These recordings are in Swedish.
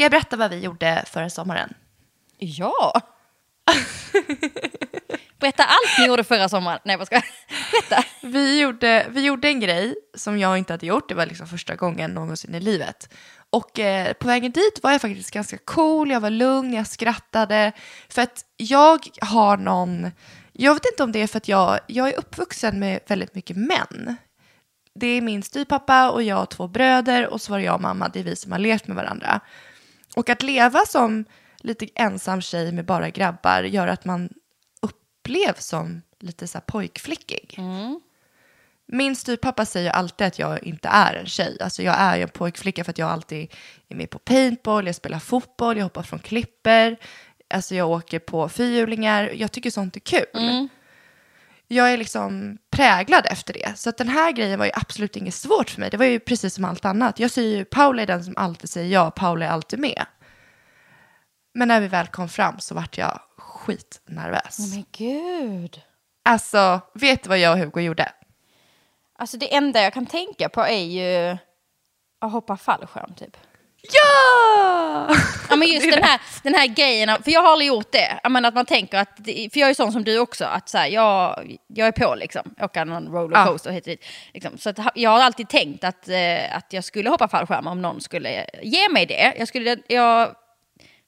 Ska jag berätta vad vi gjorde förra sommaren? Ja. Berätta allt ni gjorde förra sommaren. Nej, vad ska jag Berätta. Vi gjorde, vi gjorde en grej som jag inte hade gjort. Det var liksom första gången någonsin i livet. Och eh, på vägen dit var jag faktiskt ganska cool, jag var lugn, jag skrattade. För att jag har någon, jag vet inte om det är för att jag, jag är uppvuxen med väldigt mycket män. Det är min styvpappa och jag har två bröder och så var det jag och mamma, det är vi som har levt med varandra. Och att leva som lite ensam tjej med bara grabbar gör att man upplevs som lite så här pojkflickig. Min styvpappa säger alltid att jag inte är en tjej. Alltså jag är ju en pojkflicka för att jag alltid är med på paintball, jag spelar fotboll, jag hoppar från klipper, alltså jag åker på fyrhjulingar. Jag tycker sånt är kul. Jag är liksom präglad efter det. Så att den här grejen var ju absolut inget svårt för mig. Det var ju precis som allt annat. Jag säger ju, Paula är den som alltid säger ja, Paula är alltid med. Men när vi väl kom fram så vart jag skitnervös. Men gud. Alltså, vet du vad jag och Hugo gjorde? Alltså det enda jag kan tänka på är ju att hoppa fallskärm typ. Ja! Ja men just den här, den här grejen, för jag har aldrig gjort det. Jag menar att man tänker att, för jag är sån som du också, att så här, jag, jag är på liksom, åka någon rollercoaster hit och dit. Liksom. Så att jag har alltid tänkt att, eh, att jag skulle hoppa fallskärm om någon skulle ge mig det. Jag skulle, jag,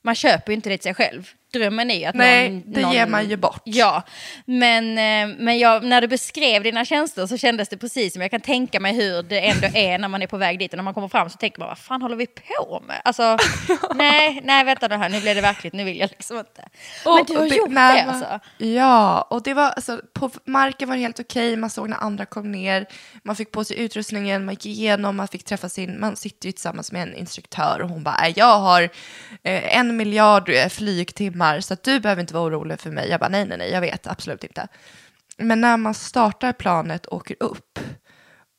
man köper ju inte det till sig själv. Drömmen är ju att Nej, någon... det någon, ger man ju bort. Ja, men, eh, men jag, när du beskrev dina tjänster så kändes det precis som jag kan tänka mig hur det ändå är när man är på väg dit och när man kommer fram så tänker man vad fan håller vi på med? Alltså, nej, nej vänta nu här, nu blev det verkligt, nu vill jag liksom inte. men Och du har det- gjort när det alltså? Ja, och det var alltså, på marken var det helt okej, man såg när andra kom ner, man fick på sig utrustningen, man gick igenom, man fick träffa sin, man sitter ju tillsammans med en instruktör och hon bara, "Nej, jag har eh, en miljard eh, flygtimmar så att du behöver inte vara orolig för mig. Jag bara, nej, nej, nej, jag vet absolut inte. Men när man startar planet och åker upp,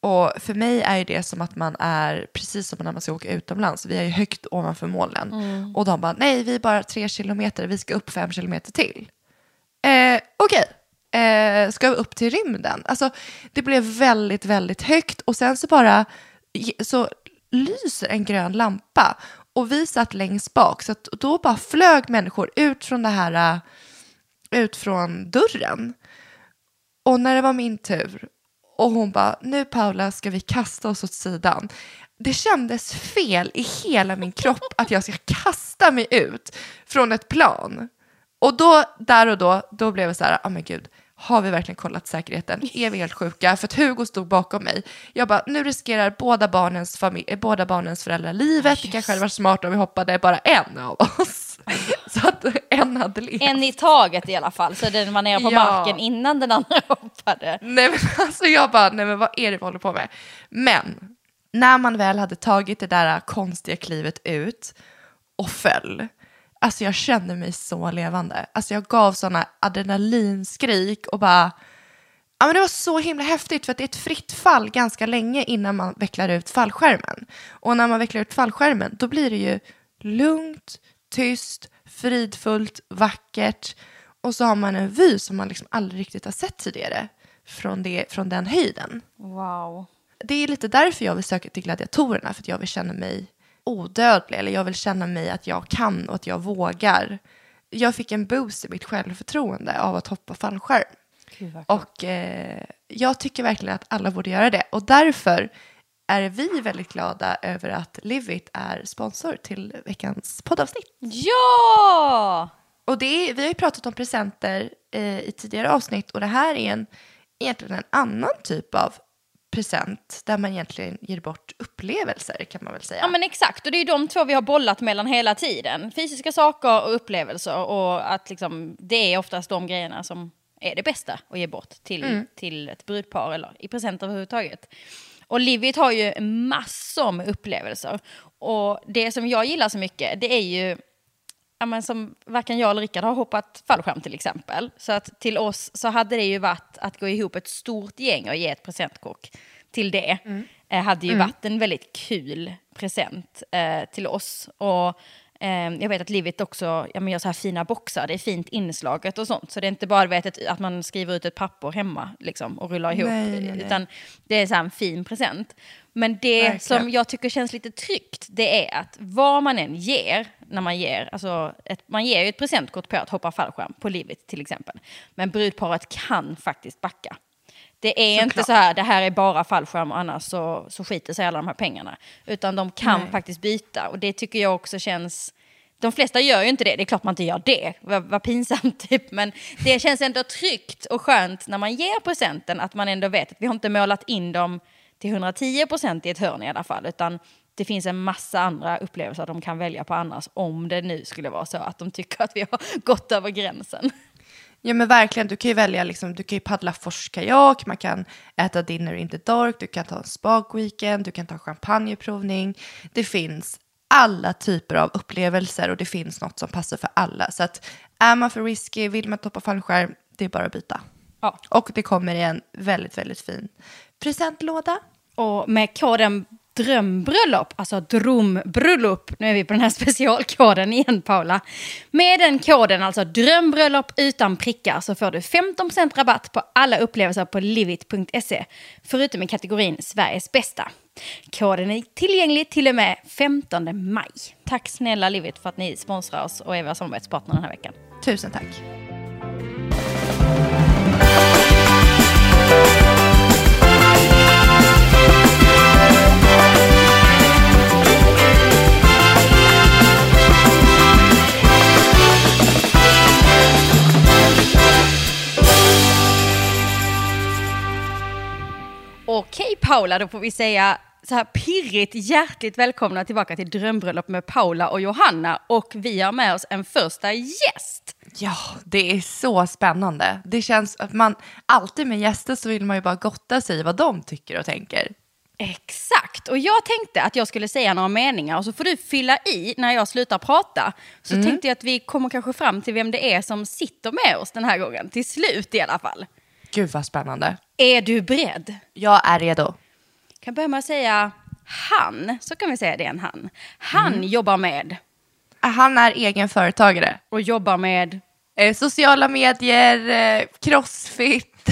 och för mig är det som att man är, precis som när man ska åka utomlands, vi är ju högt ovanför molnen. Och de bara, nej vi är bara tre kilometer, vi ska upp fem kilometer till. Eh, Okej, eh, ska vi upp till rymden? Alltså, det blev väldigt, väldigt högt och sen så bara så lyser en grön lampa och vi satt längst bak så att då bara flög människor ut från det här, eh, ut från dörren. Och när det var min tur och hon bara, nu Paula ska vi kasta oss åt sidan. Det kändes fel i hela min kropp att jag ska kasta mig ut från ett plan. Och då, där och då, då blev det så här, ja men gud, har vi verkligen kollat säkerheten? Är vi helt sjuka? För att Hugo stod bakom mig. Jag bara, nu riskerar båda barnens, familj, eh, båda barnens föräldrar livet. Det kanske hade varit smart om vi hoppade bara en av oss. Så att en hade levt. En i taget i alla fall, så den var nere på Ja. marken innan den andra hoppade. Nej men alltså jag bara, nej men vad är det vi håller på med? Men när man väl hade tagit det där konstiga klivet ut och föll, alltså jag kände mig så levande. Alltså jag gav sådana adrenalinskrik och bara, ja men det var så himla häftigt för att det är ett fritt fall ganska länge innan man vecklar ut fallskärmen. Och när man vecklar ut fallskärmen då blir det ju lugnt, tyst, fridfullt, vackert och så har man en vy som man liksom aldrig riktigt har sett tidigare från, det, från den höjden. Wow. Det är lite därför jag vill söka till gladiatorerna, för att jag vill känna mig odödlig, eller jag vill känna mig att jag kan och att jag vågar. Jag fick en boost i mitt självförtroende av att hoppa fallskärm. Och eh, jag tycker verkligen att alla borde göra det. Och därför är vi väldigt glada över att Livit är sponsor till veckans poddavsnitt. Ja! Och det är, vi har ju pratat om presenter eh, i tidigare avsnitt och det här är en, egentligen en annan typ av present där man egentligen ger bort upplevelser kan man väl säga. Ja men exakt, och det är ju de två vi har bollat mellan hela tiden. Fysiska saker och upplevelser och att liksom, det är oftast de grejerna som är det bästa att ge bort till, till ett brudpar eller i presenter överhuvudtaget. Och Livit har ju massor med upplevelser. Och det som jag gillar så mycket det är ju ja, men som varken jag eller Rickard har hoppat fallskärm till exempel. Så att till oss så hade det ju varit att gå ihop ett stort gäng och ge ett presentkort till det. Eh, hade ju varit en väldigt kul present eh, till oss. Och eh, jag vet att Livit också ja, men gör så här fina boxar, det är fint inslaget och sånt. Så det är inte bara vet, ett, att man skriver ut ett papper hemma liksom, och rullar ihop. Nej, nej, nej. Utan det är så en fin present. Men det Verkligen. som jag tycker känns lite tryggt, det är att vad man än ger, när man ger, alltså ett, man ger ju ett presentkort på att hoppa fallskärm på livet till exempel. Men brudparet kan faktiskt backa. Det är inte Såklart. så här, det här är bara fallskärm och annars så, så skiter sig alla de här pengarna. Utan de kan Nej. faktiskt byta och det tycker jag också känns... De flesta gör ju inte det, det är klart man inte gör det, vad, vad pinsamt typ. Men det känns ändå tryggt och skönt när man ger presenten att man ändå vet att vi har inte målat in dem till 110 procent i ett hörn i alla fall. Utan det finns en massa andra upplevelser de kan välja på annars om det nu skulle vara så att de tycker att vi har gått över gränsen. Ja men verkligen, du kan ju välja, liksom, du kan ju paddla forskajak, man kan äta dinner in the dark, du kan ta en spak-weekend, du kan ta champagneprovning. Det finns alla typer av upplevelser och det finns något som passar för alla. Så att är man för risky, vill man toppa fallskärm, det är bara att byta. Ja. Och det kommer i en väldigt, väldigt fin presentlåda. Och med koden drömbröllop, alltså drömbröllop, nu är vi på den här specialkoden igen Paula. Med den koden, alltså drömbröllop utan prickar, så får du 15% rabatt på alla upplevelser på livit.se, förutom i kategorin Sveriges bästa. Koden är tillgänglig till och med 15 maj. Tack snälla Livit för att ni sponsrar oss och är vår samarbetspartner den här veckan. Tusen tack. Okej Paula, då får vi säga så här pirrigt hjärtligt välkomna tillbaka till Drömbröllop med Paula och Johanna. Och vi har med oss en första gäst. Ja, det är så spännande. Det känns att man alltid med gäster så vill man ju bara gotta sig i vad de tycker och tänker. Exakt, och jag tänkte att jag skulle säga några meningar och så får du fylla i när jag slutar prata. Så tänkte jag att vi kommer kanske fram till vem det är som sitter med oss den här gången, till slut i alla fall. Gud vad spännande. Är du beredd? Jag är redo. kan börja med att säga han, så kan vi säga det är en han. Han jobbar med, Han är egen företagare. och jobbar med, Eh, sociala medier, eh, crossfit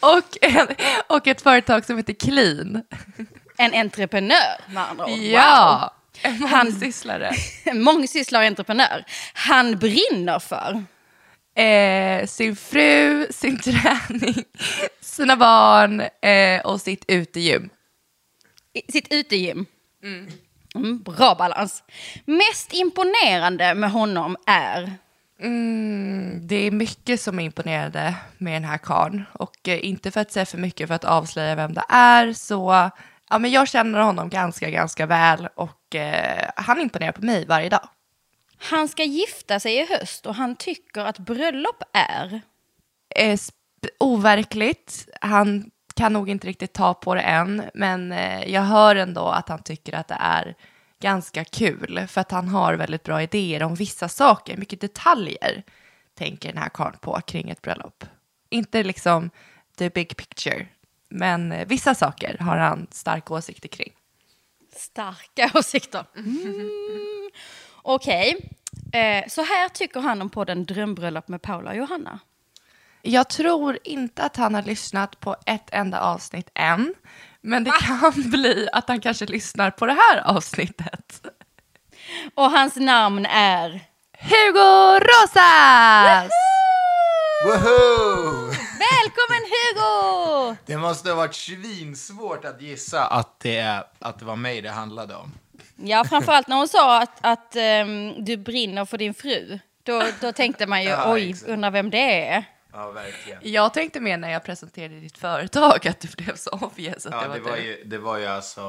och, en, och ett företag som heter Clean. en entreprenör med andra ord. Ja, en Han- mångsysslare. Wow. Mångsysslare och entreprenör. Han brinner för. Eh, sin fru, sin träning, sina barn eh, och sitt utegym. i sitt utegym. Mm, bra balans. Mest imponerande med honom är... Mm, det är mycket som är imponerande med den här karln. Och eh, inte för att säga för mycket för att avslöja vem det är, så ja, men jag känner honom ganska, ganska väl och eh, han imponerar på mig varje dag. Han ska gifta sig i höst och han tycker att bröllop är... Eh, overkligt, han kan nog inte riktigt ta på det än, men eh, jag hör ändå att han tycker att det är ganska kul, för att han har väldigt bra idéer om vissa saker, mycket detaljer tänker den här karln på kring ett bröllop. Inte liksom the big picture, men eh, vissa saker har han starka åsikter kring. Starka åsikter. Mm. Okej, eh, så här tycker han om podden Drömbröllop med Paula och Johanna. Jag tror inte att han har lyssnat på ett enda avsnitt än, men det kan bli att han kanske lyssnar på det här avsnittet. Och hans namn är... Hugo Rosas! Woho! Välkommen Hugo! Det måste ha varit svinsvårt att gissa att det, att det var mig det handlade om. Ja, framförallt när hon sa att, att ehm, du brinner för din fru. Då, då tänkte man ju, Ja, oj, exakt. undrar vem det är. Ja, verkligen. Jag tänkte mer när jag presenterade ditt företag att det blev så obvious att Ja, det var, det var du. ju, det var ju alltså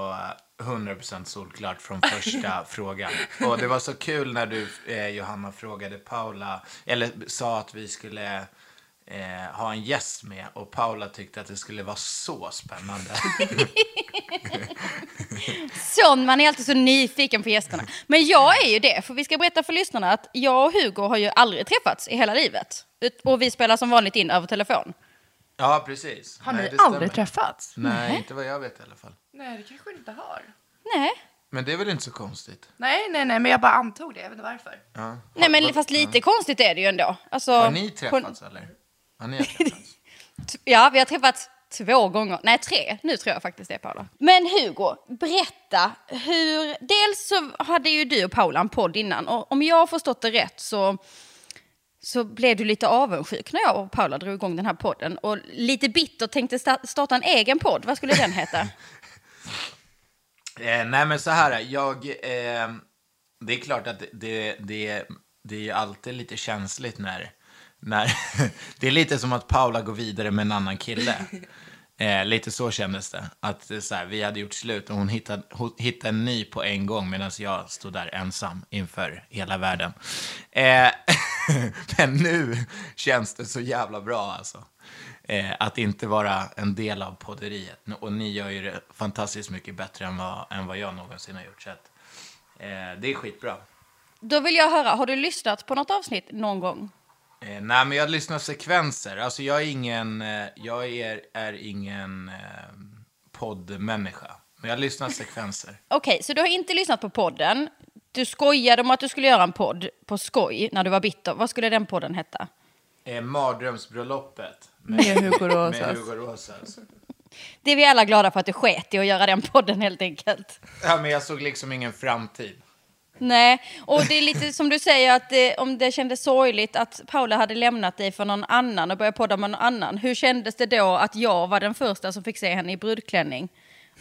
eh, 100% solklart från första frågan. Och det var så kul när du, eh, Johanna, frågade Paula, eller sa att vi skulle eh, ha en gäst med och Paula tyckte att det skulle vara så spännande. Sån, man är alltid så nyfiken på gästerna. Men jag är ju det, för vi ska berätta för lyssnarna att jag och Hugo har ju aldrig träffats i hela livet. Och vi spelar som vanligt in över telefon. Ja, precis. Har Nej, ni stämmer. aldrig träffats? Nej, inte vad jag vet i alla fall. Nej, det kanske inte har. Nej. Men det är väl inte så konstigt? Nej, nej, nej, men jag bara antog det. Jag vet inte varför. Ja. Nej men fast lite konstigt är det ju ändå. Alltså, Har ni på- träffats eller? Ni träffats? Ja, vi har träffats två gånger, nej tre, nu tror jag faktiskt det Paula. Men Hugo, berätta, hur, dels så hade ju du och Paula en podd innan och om jag har förstått det rätt så, så blev du lite avundsjuk när jag och Paula drog igång den här podden och lite bitter tänkte sta- starta en egen podd, vad skulle den heta? Eh, nej men så här, jag... Eh, det är klart att det, det, det, det är alltid lite känsligt när... när det är lite som att Paula går vidare med en annan kille. Eh, lite så kändes det. Att så här, vi hade gjort slut och hon hittade, hon hittade en ny på en gång medan jag stod där ensam inför hela världen. Eh, men nu känns det så jävla bra alltså. Eh, att inte vara en del av podderiet. Och ni gör ju det fantastiskt mycket bättre än vad, än vad jag någonsin har gjort. Så att, eh, det är skitbra. Då vill jag höra, har du lyssnat på något avsnitt någon gång? Eh, nej, men jag lyssnar sekvenser. Alltså jag är ingen, eh, jag är, är ingen eh, poddmänniska. Men jag lyssnar sekvenser. Okej, så du har inte lyssnat på podden. Du skojade om att du skulle göra en podd på skoj när du var bitter. Vad skulle den podden heta? Eh, Mardrömsbröllopet Med Hugo med Rosas. Hugo Rosas. Det är vi alla glada för att du sket i att göra den podden helt enkelt. Ja, men jag såg liksom ingen framtid. Nej, och det är lite som du säger att det, om det kändes sorgligt att Paula hade lämnat dig för någon annan och börjat podda med någon annan. Hur kändes det då att jag var den första som fick se henne i brudklänning?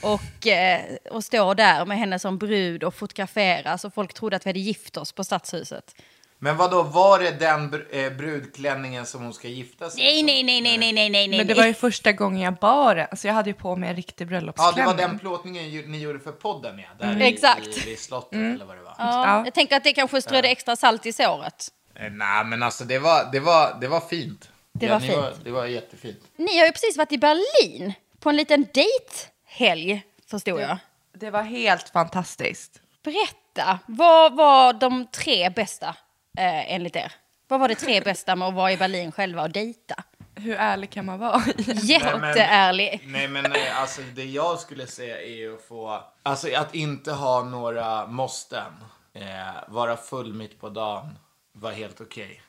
Och, eh, och stå där med henne som brud och fotograferas och folk trodde att vi hade gift oss på Stadshuset. Men vad då var det den br- eh, brudklänningen som hon ska gifta sig Nej, nej, nej, nej, nej, nej, nej, nej. Men det var ju första gången jag bar den, så jag hade ju på mig en riktig Ja, bröllopsklänning. det var den plåtningen ju- ni gjorde för podden, ja. Där i, Exakt. I, vid slottet, eller vad det var. Ja, Ja. Jag tänker att det kanske strödde extra salt i såret. Eh, nej, men alltså det var, det var, det var fint. Det Ja, var ni fint. Var, det var jättefint. Ni har ju precis varit i Berlin på en liten dejthelg, förstod jag. Det var helt fantastiskt. Berätta, vad var de tre bästa eh, enligt er? Vad var det tre bästa med att vara i Berlin själva och dejta? Hur ärlig kan man vara? Jätteärlig. Nej, men nej, alltså det jag skulle säga är ju att få, alltså att inte ha några måsten. Eh, vara full mitt på dagen var helt okej.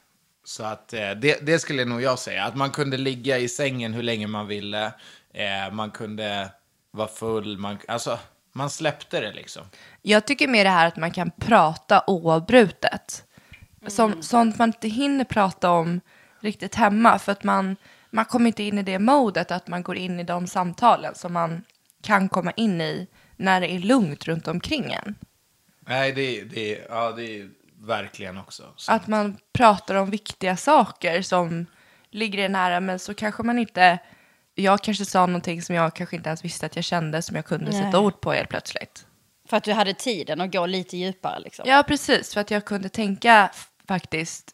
Så att eh, det, det skulle nog jag säga. Att man kunde ligga i sängen hur länge man ville. Eh, man kunde vara full. Man, alltså, man släppte det liksom. Jag tycker mer det här att man kan prata oavbrutet. Som, Sånt man inte hinner prata om riktigt hemma. För att man, man kommer inte in i det modet att man går in i de samtalen som man kan komma in i när det är lugnt runt omkring en. Nej, det, det, ja, det är verkligen också. Så. Att man pratar om viktiga saker som ligger en nära men så kanske man inte... Jag kanske sa någonting som jag kanske inte ens visste att jag kände som jag kunde Nej. sätta ord på helt plötsligt. För att du hade tiden att gå lite djupare liksom. Ja, precis. För att jag kunde tänka faktiskt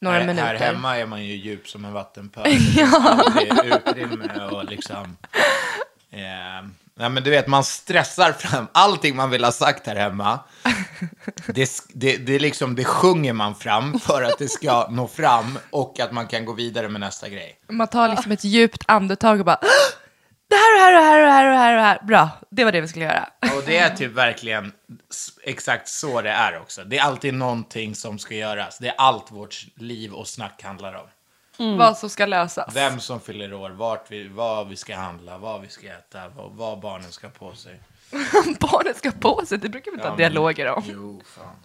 några här, minuter. här hemma är man ju djup som en vattenpöl. ja. Det är utrymme och liksom... Eh, nej, men du vet, man stressar fram allting man vill ha sagt här hemma. Det, det, det, är liksom, det sjunger man fram för att det ska nå fram och att man kan gå vidare med nästa grej. Man tar liksom ett djupt andetag och bara "Åh! Det här och här och här och här och här och här. Bra, det var det vi skulle göra. Och det är typ verkligen exakt så det är också. Det är alltid någonting som ska göras. Det är allt vårt liv och snack handlar om. Vad som ska lösas. Vem som fyller år, vart vi, vad vi ska handla, vad vi ska äta, vad, vad barnen ska ha på sig. Barnen ska på sig, det brukar vi inte Ja, ha dialoger om. Jo, fan.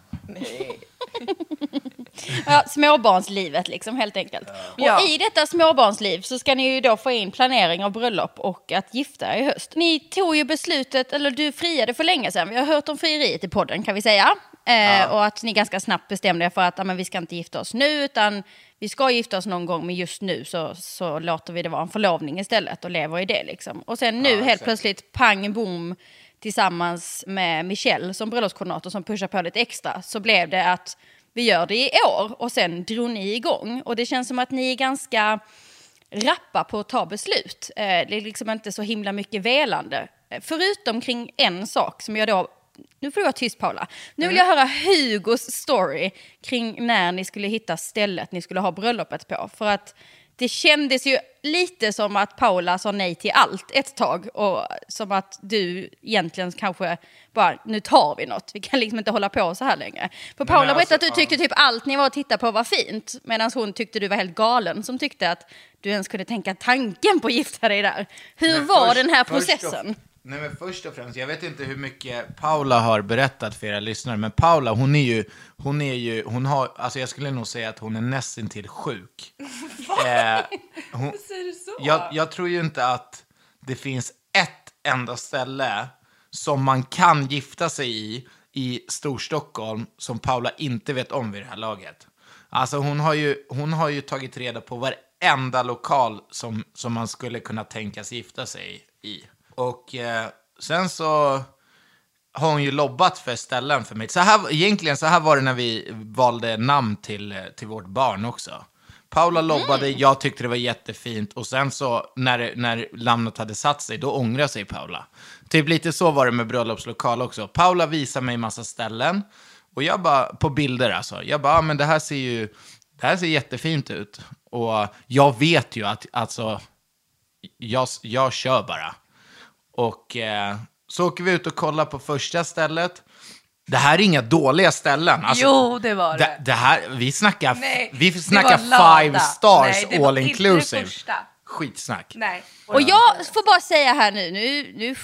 Ja, småbarnslivet liksom helt enkelt. Ja. Och i detta småbarnsliv så ska ni ju då få in planering av bröllop och att gifta er i höst. Ni tog ju beslutet, eller du friade för länge sedan. Vi har hört om frieriet i podden kan vi säga. Eh, Och att ni ganska snabbt bestämde er för att ja, men vi ska inte gifta oss nu utan vi ska gifta oss någon gång men just nu så, så låter vi det vara en förlovning istället och lever i det liksom. Och sen nu Ja, helt plötsligt pang bom tillsammans med Michelle som bröllopskoordinator som pushar på lite extra så blev det att vi gör det i år och sen drog ni igång. Och det känns som att ni är ganska rappa på att ta beslut. Eh, det är liksom inte så himla mycket velande. Eh, Förutom kring en sak som jag då... Nu får du vara tyst Paula. Nu vill jag höra Hugos story kring när ni skulle hitta stället ni skulle ha bröllopet på. För att det kändes ju lite som att Paula sa nej till allt ett tag. Och som att du egentligen kanske bara, nu tar vi något. Vi kan liksom inte hålla på så här längre. För Paula berättade alltså, att du tyckte typ allt ni var och tittade på var fint. Medan hon tyckte du var helt galen som tyckte att du ens kunde tänka tanken på att gifta dig där. Hur Men var först- den här processen? Nej men först och främst, jag vet inte hur mycket Paula har berättat för era lyssnare, men Paula hon är ju, hon är ju, hon har, alltså jag skulle nog säga att hon är nästintill sjuk. eh, hon, Säger du så? jag, jag tror ju inte att det finns ett enda ställe som man kan gifta sig i, i Storstockholm, som Paula inte vet om vid det här laget. Alltså hon har ju, hon har ju tagit reda på varenda lokal som, som man skulle kunna tänkas gifta sig i. Och eh, sen så har hon ju lobbat för ställen för mig. Så här, egentligen så här var det när vi valde namn till, eh, till vårt barn också. Paula lobbade, jag tyckte det var jättefint och sen så när, när namnet hade satt sig, då ångrade sig Paula. Typ lite så var det med bröllopslokal också. Paula visade mig massa ställen och jag bara, på bilder alltså, jag bara, ah, men det här ser ju, det här ser jättefint ut. Och jag vet ju att, alltså, jag, jag kör bara. Och eh, så åker vi ut och kollar på första stället. Det här är inga dåliga ställen. Alltså, jo, det var det. det, det här, vi snackar, Nej, vi snackar five stars Nej, all inclusive. Skitsnack. Nej. Och jag får bara säga här nu, nu, nu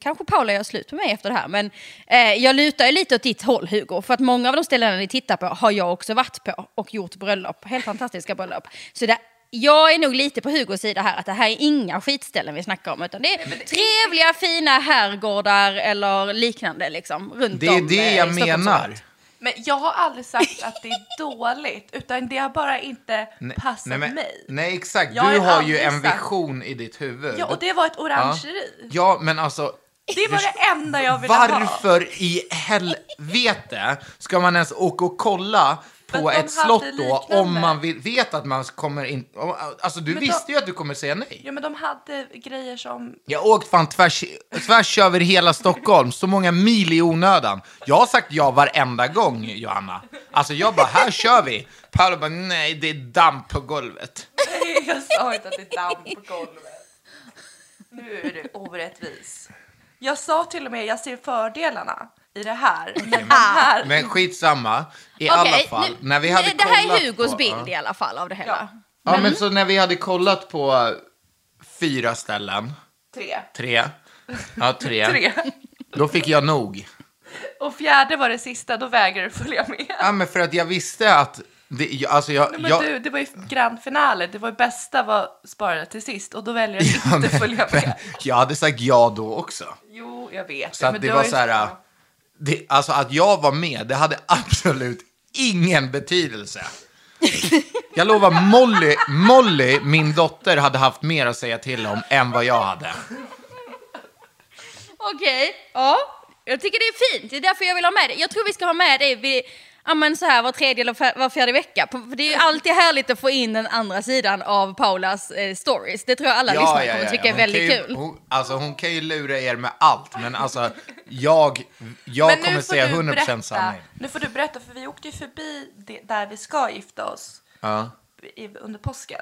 kanske Paula gör slut på mig efter det här, men eh, jag lutar ju lite åt ditt håll Hugo, för att många av de ställena ni tittar på har jag också varit på och gjort bröllop, helt fantastiska bröllop. Så det, jag är nog lite på Hugos sida här, att det här är inga skitställen vi snackar om, utan det är trevliga, fina herrgårdar eller liknande liksom, runt Det är om det eh, jag menar. Men jag har aldrig sagt att det är dåligt, utan det har bara inte Nej, passat nej, men- mig. Nej, exakt. Jag du har ju en sagt- vision i ditt huvud. Ja, och det var ett orangeri. Ja, men alltså... Det var det enda jag ville ha. Varför i helvete ska man ens åka och kolla på ett slott då om man vill, vet att man kommer in... Alltså du Men visste de- ju att du kommer säga nej. Ja, men de hade grejer som... Jag har åkt fan tvärs, tvärs över hela Stockholm, så många mil i onödan. Jag har sagt ja varenda gång, Johanna. Alltså jag bara, här kör vi. Paolo bara, nej det är damp på golvet. Nej, jag sa inte att det är damm på golvet. Nu är du orättvis. Jag sa till och med, jag ser fördelarna i det här. Men den här... Men skitsamma, i Okej, alla fall. nu- när vi hade det här är Hugos på, bild Ja. i alla fall av det hela. Ja. Ja, men så när vi hade kollat på fyra ställen, Tre. tre, ja tre, Tre. då fick jag nog. Och fjärde var det sista, då vägrade du följa med. Ja, men för att jag visste att, det, alltså jag, Nej, men jag, du, det var ju grand finale, det var ju bästa var sparade till sist och då väljer jag att inte följa men, med. jag hade sagt ja då också. Jo, jag vet. Så att men det du var ju så här, sagt- det, alltså att jag var med, det hade absolut ingen betydelse. Jag lovar, Molly, Molly, min dotter, hade haft mer att säga till om än vad jag hade. Okej, ja. Jag tycker det är fint, det är därför jag vill ha med det. Jag tror vi ska ha med det vid, ja, men så här var tredje eller var fjärde vecka. Det är ju alltid härligt att få in den andra sidan av Paulas eh, stories. Det tror jag alla lyssnare kommer tycka är väldigt ju, kul. Hon, alltså hon kan ju lura er med allt, men alltså jag, jag Men kommer säga du 100% berätta. sanning. Nu får du berätta, för vi åkte ju förbi det, där vi ska gifta oss Ja. i, under påsken.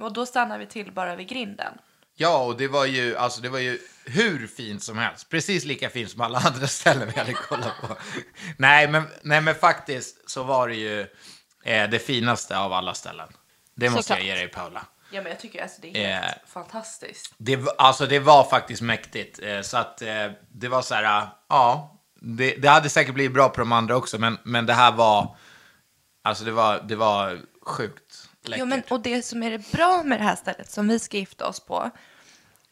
Och då stannade vi till bara vid grinden. Ja, och det var ju, alltså det var ju hur fint som helst. Precis lika fint som alla andra ställen vi hade kollat på. nej, men, nej, men faktiskt så var det ju eh, det finaste av alla ställen. Det måste Såklart. jag ge dig, Paula. Ja, men jag tycker alltså det är helt Eh. fantastiskt. Det, alltså, det var faktiskt mäktigt. Eh, så att eh, det var så här, ah, ja, det, det hade säkert blivit bra på de andra också, men, men det här var, alltså det var, det var sjukt läckert. Jo, men, och det som är det bra med det här stället som vi ska gifta oss på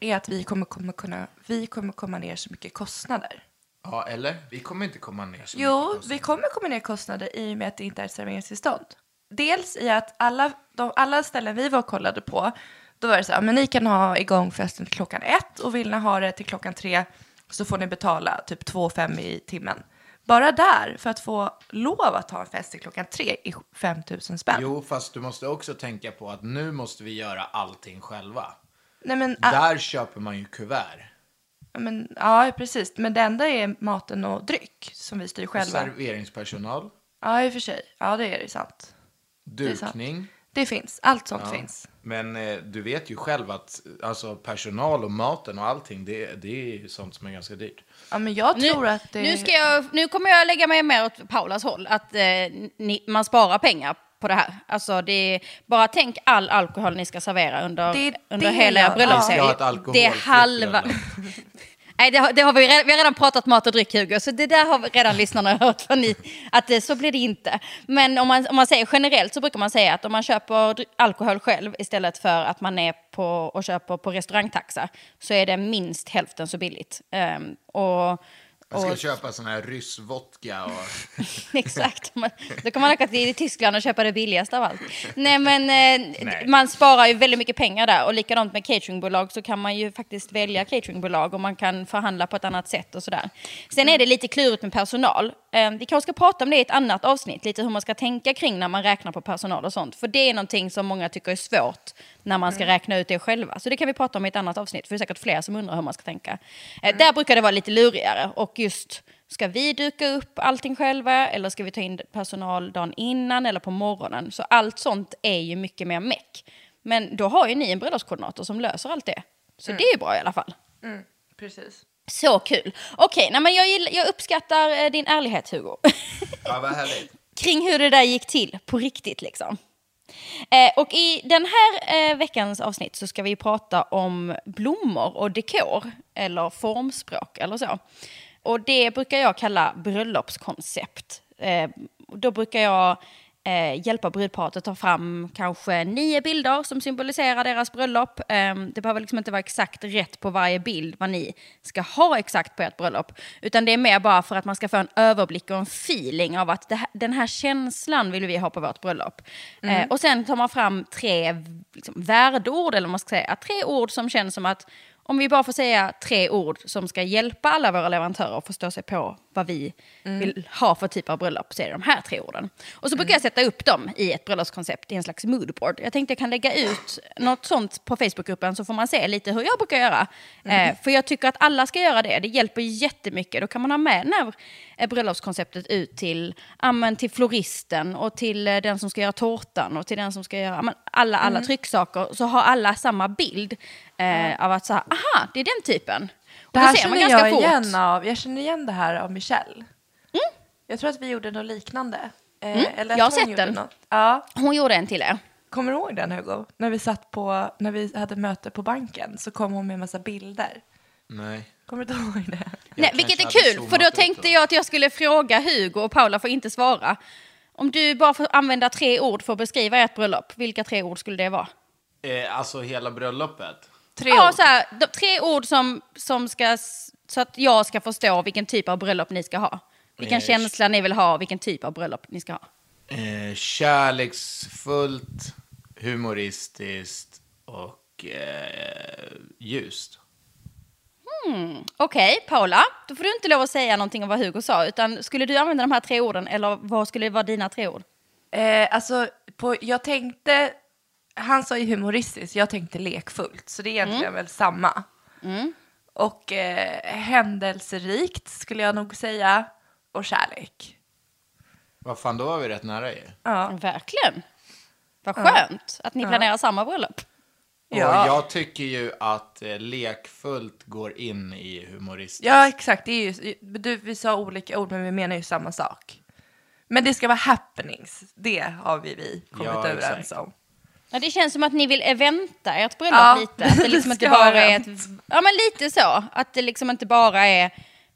är att vi kommer, kommer kunna, vi kommer komma ner så mycket kostnader. Ja, eller? Vi kommer inte komma ner så Jo, mycket. vi kommer komma ner kostnader i och med att det inte är serveringstillstånd. Dels i att alla, de, alla ställen vi var och kollade på, då var det så här, men ni kan ha igång festen till klockan ett och vill ni ha det till klockan tre så får ni betala typ 2 5 i timmen. Bara där, för att få lov att ha en fest till klockan tre, i 5 000 spänn. Jo, fast du måste också tänka på att nu måste vi göra allting själva. Nej, men, ah, Där köper man ju kuvert. men, ja, precis. Men det enda är maten och dryck som vi styr själva. Serveringspersonal, Ja, i och för sig. Ja, det är det sant. är sant. dukning. Det finns. Allt sånt finns. Men eh, du vet ju själv att alltså, personal och maten och allting, det, det är ju sånt som är ganska dyrt. Ja, men jag Nu, tror att det... nu, ska jag, nu kommer jag lägga mig mer åt Paulas håll, att eh, ni, man sparar pengar på det här. Alltså det är, bara tänk all alkohol ni ska servera under, Det under det hela er bröllopshelg. Ett det är halva... Nej, det har, det har vi, redan, vi har redan pratat mat och dryck, Hugo, så det där har vi redan lyssnarna hört. Vad ni, att det, så blir det inte. Men om man, om man säger generellt så brukar man säga att om man köper alkohol själv istället för att man är på och köper på restaurangtaxa så är det minst hälften så billigt. Um, och, jag ska och- köpa sån här ryss vodka och... Exakt. Man- Då kan man åka till Tyskland och köpa det billigaste av allt. Nej, men eh, Nej. man sparar ju väldigt mycket pengar där. Och likadant med cateringbolag så kan man ju faktiskt välja cateringbolag och man kan förhandla på ett annat sätt och sådär. Sen är det lite klurigt med personal. Eh, vi kanske ska prata om det i ett annat avsnitt, lite hur man ska tänka kring när man räknar på personal och sånt. För det är någonting som många tycker är svårt när man ska räkna ut det själva. Så det kan vi prata om i ett annat avsnitt, för det är säkert fler som undrar hur man ska tänka. Eh, där brukar det vara lite lurigare och just Ska vi duka upp allting själva eller ska vi ta in personal dagen innan eller på morgonen? Så allt sånt är ju mycket mer meck. Men då har ju ni en bröllopskoordinator som löser allt det. Så det är ju bra i alla fall. Precis. Så kul. Okej, nej, men jag, jag uppskattar eh, din ärlighet Hugo. Ja, vad härligt. Kring hur det där gick till på riktigt liksom. Eh, och i den här eh, veckans avsnitt så ska vi prata om blommor och dekor, eller formspråk eller så. Och det brukar jag kalla bröllopskoncept. Eh, då brukar jag eh, hjälpa brudparet att ta fram kanske nio bilder som symboliserar deras bröllop. Eh, det behöver liksom inte vara exakt rätt på varje bild vad ni ska ha exakt på ert bröllop. Utan det är mer bara för att man ska få en överblick och en feeling av att här, den här känslan vill vi ha på vårt bröllop. Eh, och sen tar man fram tre liksom, värdeord, eller man ska säga, tre ord som känns som att om vi bara får säga tre ord som ska hjälpa alla våra leverantörer att förstå sig på vad vi vill ha för typ av bröllop så är det de här tre orden. Och så brukar jag sätta upp dem i ett bröllopskoncept i en slags moodboard. Jag tänkte jag kan lägga ut något sånt på Facebookgruppen så får man se lite hur jag brukar göra. Eh, för jag tycker att alla ska göra det. Det hjälper jättemycket. Då kan man ha med här eh, bröllopskonceptet ut till, ja, men till floristen och till eh, den som ska göra tårtan och till den som ska göra ja, men alla, alla trycksaker. Så har alla samma bild eh, av att så här, aha, det är den typen. Och Det här ser man känner ganska jag fort. igen av, jag känner igen det här av Michelle. Mm. Jag tror att vi gjorde något liknande. Eh, eller att jag har sett gjorde den. Något. Ja. Hon gjorde en till er. Kommer du ihåg den Hugo? När vi satt på, när vi hade möte på banken så kom hon med en massa bilder. Nej. Kommer du inte ihåg det? Nej, vilket är kul, för då tänkte då. jag att jag skulle fråga Hugo och Paula får inte svara. Om du bara får använda tre ord för att beskriva ert bröllop, vilka tre ord skulle det vara? Eh, alltså hela bröllopet. Tre ja, ord. så här, de, tre ord som, som ska, så att jag ska förstå vilken typ av bröllop ni ska ha. Vilken Eh, känsla ni vill ha och vilken typ av bröllop ni ska ha. Eh, kärleksfullt, humoristiskt och eh, ljust. Okej, Paula, då får du inte lov att säga någonting om vad Hugo sa, utan skulle du använda de här tre orden eller vad skulle vara dina tre ord? Eh, alltså, på, jag tänkte, han sa ju humoristiskt, jag tänkte lekfullt, så det är egentligen Mm. väl samma. Och eh, händelserikt skulle jag nog säga, och kärlek. Vad fan, då var vi rätt nära ju. Ja. Verkligen. Vad skönt att ni planerar samma bröllop. Ja. Och jag tycker ju att eh, lekfullt går in i humoristiskt. ja, exakt. Det är ju, du, vi sa olika ord, men vi menar ju samma sak. Men det ska vara happenings, det har vi, vi kommit Ja, överens exakt. om. Ja, det känns som att ni vill eventa ert bröllop Ja, lite. Att det liksom det inte bara är ett, Ja, men lite så. Att det liksom inte bara är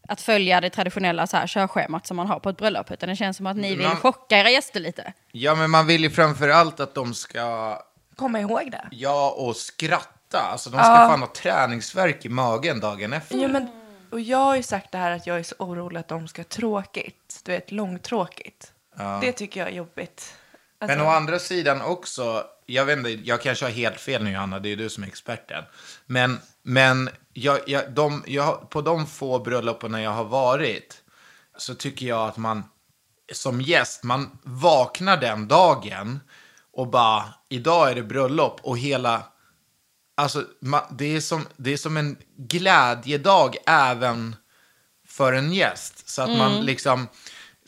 att följa det traditionella så här, körschemat som man har på ett bröllop. Utan det känns som att ni vill Man- chocka era gäster lite. Ja, men man vill ju framför allt att de ska, Komma ihåg det. ja, och skratta. Alltså de ska Ja. fan ha träningsverk i magen dagen efter. Ja, men, och jag har ju sagt det här att jag är så orolig att de ska ha tråkigt. Du vet, långtråkigt. Det tycker jag är jobbigt. Alltså, Men å andra sidan också, jag vet inte, jag kanske har helt fel nu Johanna, det är ju du som är experten. Men, men jag, jag, de, jag, på de få bröllopen jag har varit så tycker jag att man som gäst, man vaknar den dagen och bara, idag är det bröllop och hela, alltså ma, det, är som, det är som en glädjedag även för en gäst. Så att man liksom,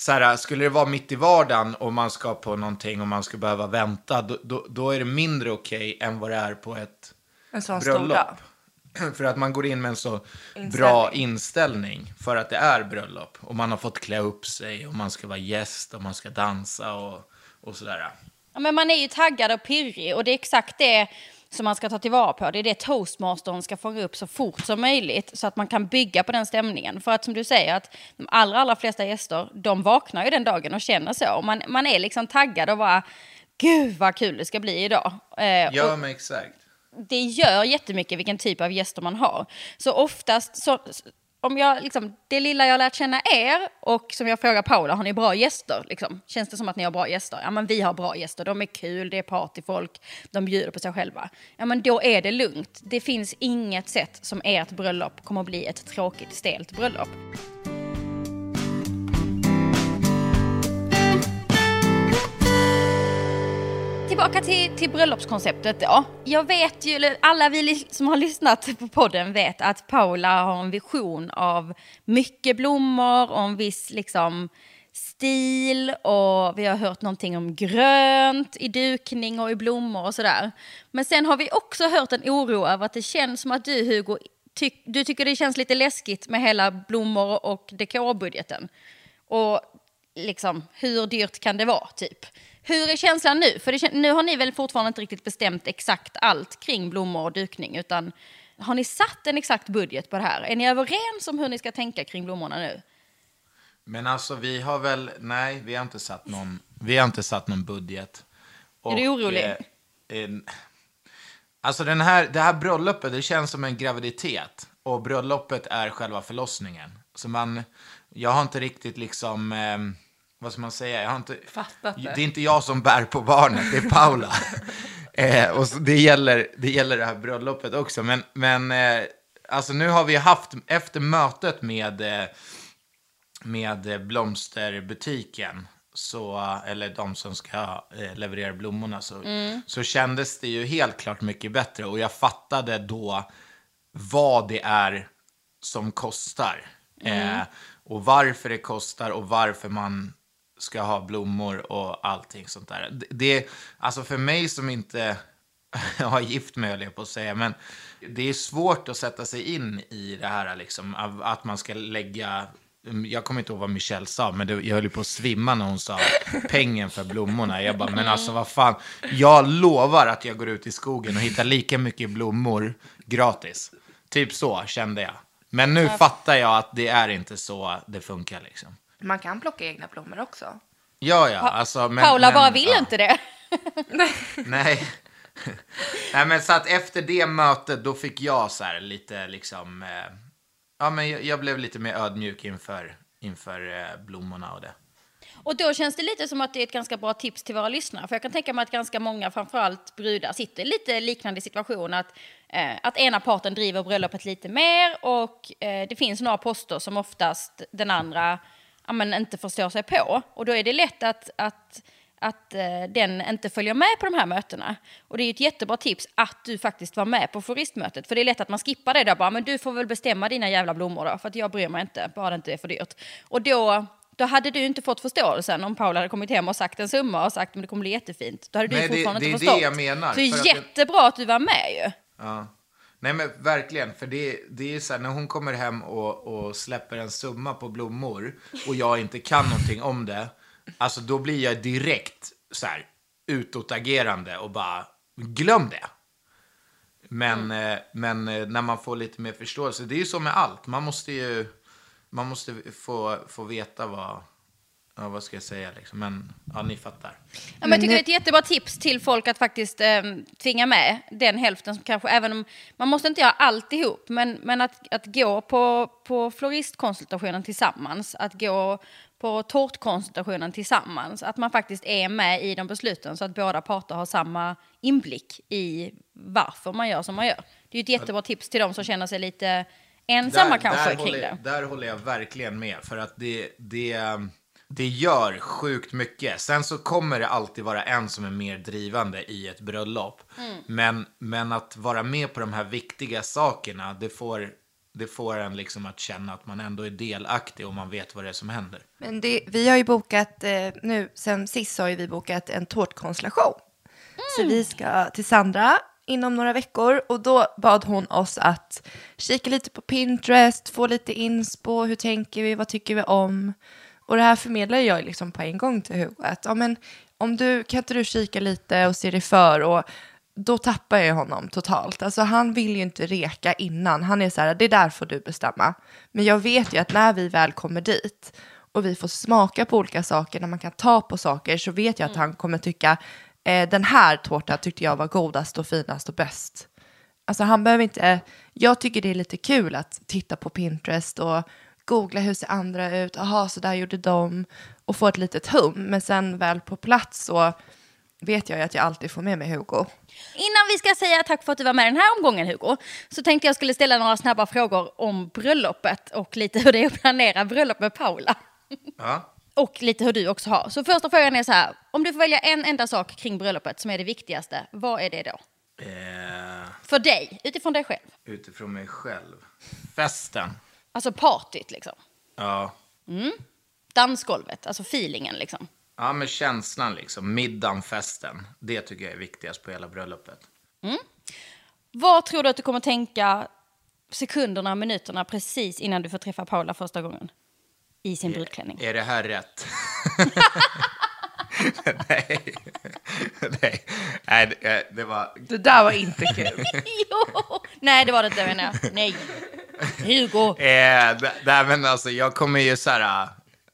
så här, skulle det vara mitt i vardagen och man ska på någonting och man ska behöva vänta, då, då, då är det mindre okej än vad det är på ett En sån bröllop. dag. För att man går in med en så Inställning. bra inställning för att det är bröllop. Och man har fått klä upp sig och man ska vara gäst och man ska dansa och, och sådär. Ja, men man är ju taggad och pirrig och det är exakt det som man ska ta tillvara på. Det är det toastmastern ska fånga upp så fort som möjligt så att man kan bygga på den stämningen. För att som du säger, att de allra, allra flesta gäster, de vaknar ju den dagen och känner så. Och man, man är liksom taggad och bara, gud vad kul det ska bli idag. Eh, Ja, men exakt. det gör jättemycket vilken typ av gäster man har. Så oftast, så, om jag, liksom, det lilla jag har lärt känna er och som jag frågar Paula, har ni bra gäster? Liksom? Känns det som att ni har bra gäster? Ja men vi har bra gäster, de är kul, det är partyfolk, de bjuder på sig själva. Ja men då är det lugnt. Det finns inget sätt som ert bröllop kommer att bli ett tråkigt, stelt bröllop. Tillbaka till, till bröllopskonceptet då. Jag vet ju, eller alla vi som har lyssnat på podden vet att Paula har en vision av mycket blommor och en viss liksom stil och vi har hört någonting om grönt i dukning och i blommor och sådär. Men sen har vi också hört en oro över att det känns som att du Hugo, ty- du tycker det känns lite läskigt med hela blommor och dekorbudgeten. Och liksom, hur dyrt kan det vara, typ? Hur är känslan nu? För det, nu har ni väl fortfarande inte riktigt bestämt exakt allt kring blommor och dukning, utan har ni satt en exakt budget på det här? Är ni överens om hur ni ska tänka kring blommorna nu? Men alltså vi har väl, nej, vi har inte satt någon, vi har inte satt någon budget. Är du orolig? eh, eh, alltså den här, det här bröllopet, det känns som en graviditet. Och bröllopet är själva förlossningen. Så man, jag har inte riktigt liksom, eh, vad ska man säga, jag har inte... Fattat det. Det är inte jag som bär på barnet, det är Paula. eh, och så, det, gäller, det gäller det här bröllopet också. Men, men eh, alltså nu har vi haft, efter mötet med, eh, med blomsterbutiken, så, eller de som ska eh, leverera blommorna, så, så kändes det ju helt klart mycket bättre. Och jag fattade då vad det är som kostar. Eh, och varför det kostar och varför man ska ha blommor och allting sånt där. Det, alltså för mig som inte har gift mig, höll jag på att säga, men det är svårt att sätta sig in i det här, liksom, att man ska lägga jag kommer inte ihåg vad Michelle sa, men det, jag höll ju på att svimma när hon sa pengen för blommorna. Jag bara, men alltså vad fan. Jag lovar att jag går ut i skogen och hittar lika mycket blommor gratis. Typ så kände jag. Men nu fattar jag att det är inte så det funkar liksom. Man kan plocka egna blommor också. Ja, ja, alltså. Men, Paula men, bara vill ja. inte det. Nej. Nej, men så att efter det mötet då fick jag så här lite liksom, eh, ja men jag, jag blev lite mer ödmjuk inför, inför eh, blommorna och det. Och då känns det lite som att det är ett ganska bra tips till våra lyssnare. För jag kan tänka mig att ganska många, framförallt brudar, sitter i lite liknande situation. Att, eh, att ena parten driver bröllopet lite mer och eh, det finns några poster som oftast den andra ja, men inte förstår sig på. Och då är det lätt att, att, att eh, den inte följer med på de här mötena. Och det är ju ett jättebra tips att du faktiskt var med på floristmötet. För det är lätt att man skippar det där bara, men du får väl bestämma dina jävla blommor då, för att jag bryr mig inte, bara det inte är för dyrt. Och då då hade du inte fått förståelsen om Paula hade kommit hem och sagt en summa och sagt att det kommer bli jättefint. Då hade du Nej, det- fortfarande det är inte det förstått. jag menar, Så det är att det- jättebra att du var med ju. Ja. Nej men verkligen, för det, det är så här när hon kommer hem och, och släpper en summa på blommor och jag inte kan någonting om det, alltså då blir jag direkt så här utåtagerande och bara glöm det. Men, eh, men eh, när man får lite mer förståelse, det är ju så med allt, man måste ju man måste få, få veta vad, ja, vad ska jag säga liksom, men ja, ni fattar. Ja, men jag tycker det är ett jättebra tips till folk att faktiskt eh, tvinga med den hälften som kanske, även om man måste inte göra alltihop, men, men att, att gå på, på floristkonsultationen tillsammans, att gå på tårtkonsultationen tillsammans, att man faktiskt är med i de besluten så att båda parter har samma inblick i varför man gör som man gör. Det är ett jättebra tips till de som känner sig lite ensamma kanske där kring håller, det. Där håller jag verkligen med. För att det, det, det gör sjukt mycket. Sen så kommer det alltid vara en som är mer drivande i ett bröllop. Mm. Men, men att vara med på de här viktiga sakerna, det får, det får en liksom att känna att man ändå är delaktig och man vet vad det är som händer. Men det, vi har ju bokat, eh, nu sen sist har ju vi bokat en tårtkonstellation. Så vi ska till Sandra inom några veckor och då bad hon oss att kika lite på Pinterest, få lite inspo, hur tänker vi, vad tycker vi om? Och det här förmedlar jag liksom på en gång till Hugo att ja, men, om du, kan inte du kika lite och se dig för och då tappar jag honom totalt. Alltså han vill ju inte reka innan. Han är så här, det där får du bestämma. Men jag vet ju att när vi väl kommer dit och vi får smaka på olika saker, när man kan ta på saker, så vet jag att han kommer tycka eh, den här tårtan tyckte jag var godast och finast och bäst. Alltså han behöver inte, jag tycker det är lite kul att titta på Pinterest och googla hur ser andra ut, aha så där gjorde de och få ett litet hum. Men sen väl på plats så vet jag ju att jag alltid får med mig Hugo. Innan vi ska säga tack för att du var med den här omgången Hugo, så tänkte jag skulle ställa några snabba frågor om bröllopet och lite hur det är att planera bröllop med Paula. Ja. Och lite hur du också har. Så första frågan är så här, om du får välja en enda sak kring bröllopet som är det viktigaste, vad är det då? Eh, För dig, utifrån dig själv. utifrån mig själv. Festen. Alltså partyt liksom. Ja. Dansgolvet, alltså feelingen liksom. Ja, men känslan liksom. Middagen, festen. Det tycker jag är viktigast på hela bröllopet. Vad tror du att du kommer tänka sekunderna, minuterna precis innan du får träffa Paula första gången? I sin brudklänning. Är det här rätt? Nej. Nej. Nej, det, det var... Det där var inte kul. jo! Nej, det var det inte menar jag. Nej. Hugo. Eh, det, men alltså, jag kommer ju så här...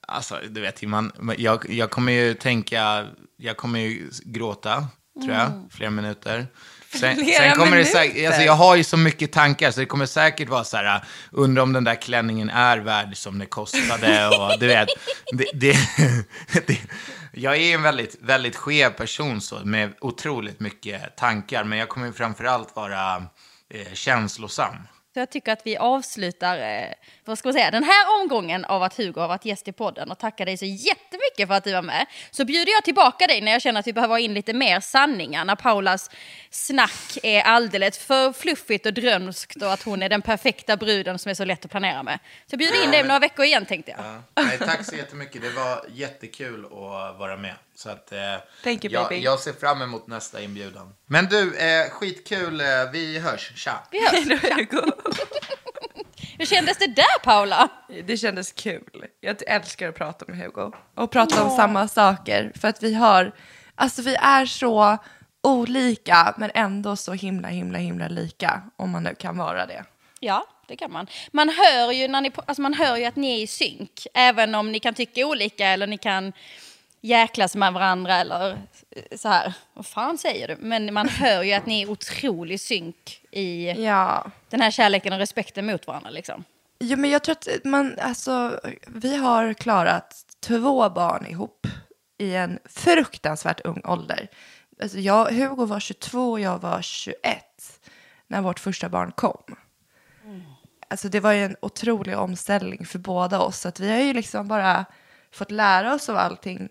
Alltså, du vet man, jag, jag kommer ju tänka... Jag kommer ju gråta, tror jag, flera minuter. Sen, sen kommer det säkert, alltså jag har ju så mycket tankar så det kommer säkert vara så här, undra om den där klänningen är värd som det kostade och du vet. Det, det, det, jag är en väldigt, väldigt skev person så med otroligt mycket tankar men jag kommer framförallt vara eh, känslosam. Så jag tycker att vi avslutar eh, vad ska man säga, den här omgången av att Hugo har varit gäst i podden och tackar dig så jättemycket för att du var med. Så bjuder jag tillbaka dig när jag känner att vi behöver ha in lite mer sanningar. När Paulas snack är alldeles för fluffigt och drömskt och att hon är den perfekta bruden som är så lätt att planera med. Så jag bjuder in dig om några veckor igen tänkte jag. Ja. Nej, tack så jättemycket. Det var jättekul att vara med. Så att, eh, Thank you, jag, baby. jag ser fram emot nästa inbjudan. Men du, eh, skitkul. Eh, vi hörs. Tja! Vi hörs. Hur kändes det där Paula? Det kändes kul. Jag älskar att prata med Hugo. Och prata om samma saker. För att vi har, alltså vi är så olika men ändå så himla himla himla lika. Om man nu kan vara det. Ja, det kan man. Man hör ju, när ni, alltså man hör ju att ni är i synk. Även om ni kan tycka olika eller ni kan jäklas med varandra eller så här. Vad fan säger du? Men man hör ju att ni är otrolig synk i Ja. den här kärleken och respekten mot varandra liksom. Jo, men jag tror att man, alltså, vi har klarat två barn ihop i en fruktansvärt ung ålder. Alltså jag, Hugo var 22 och jag var 21 när vårt första barn kom. Alltså det var ju en otrolig omställning för båda oss. Att vi har ju liksom bara fått lära oss av allting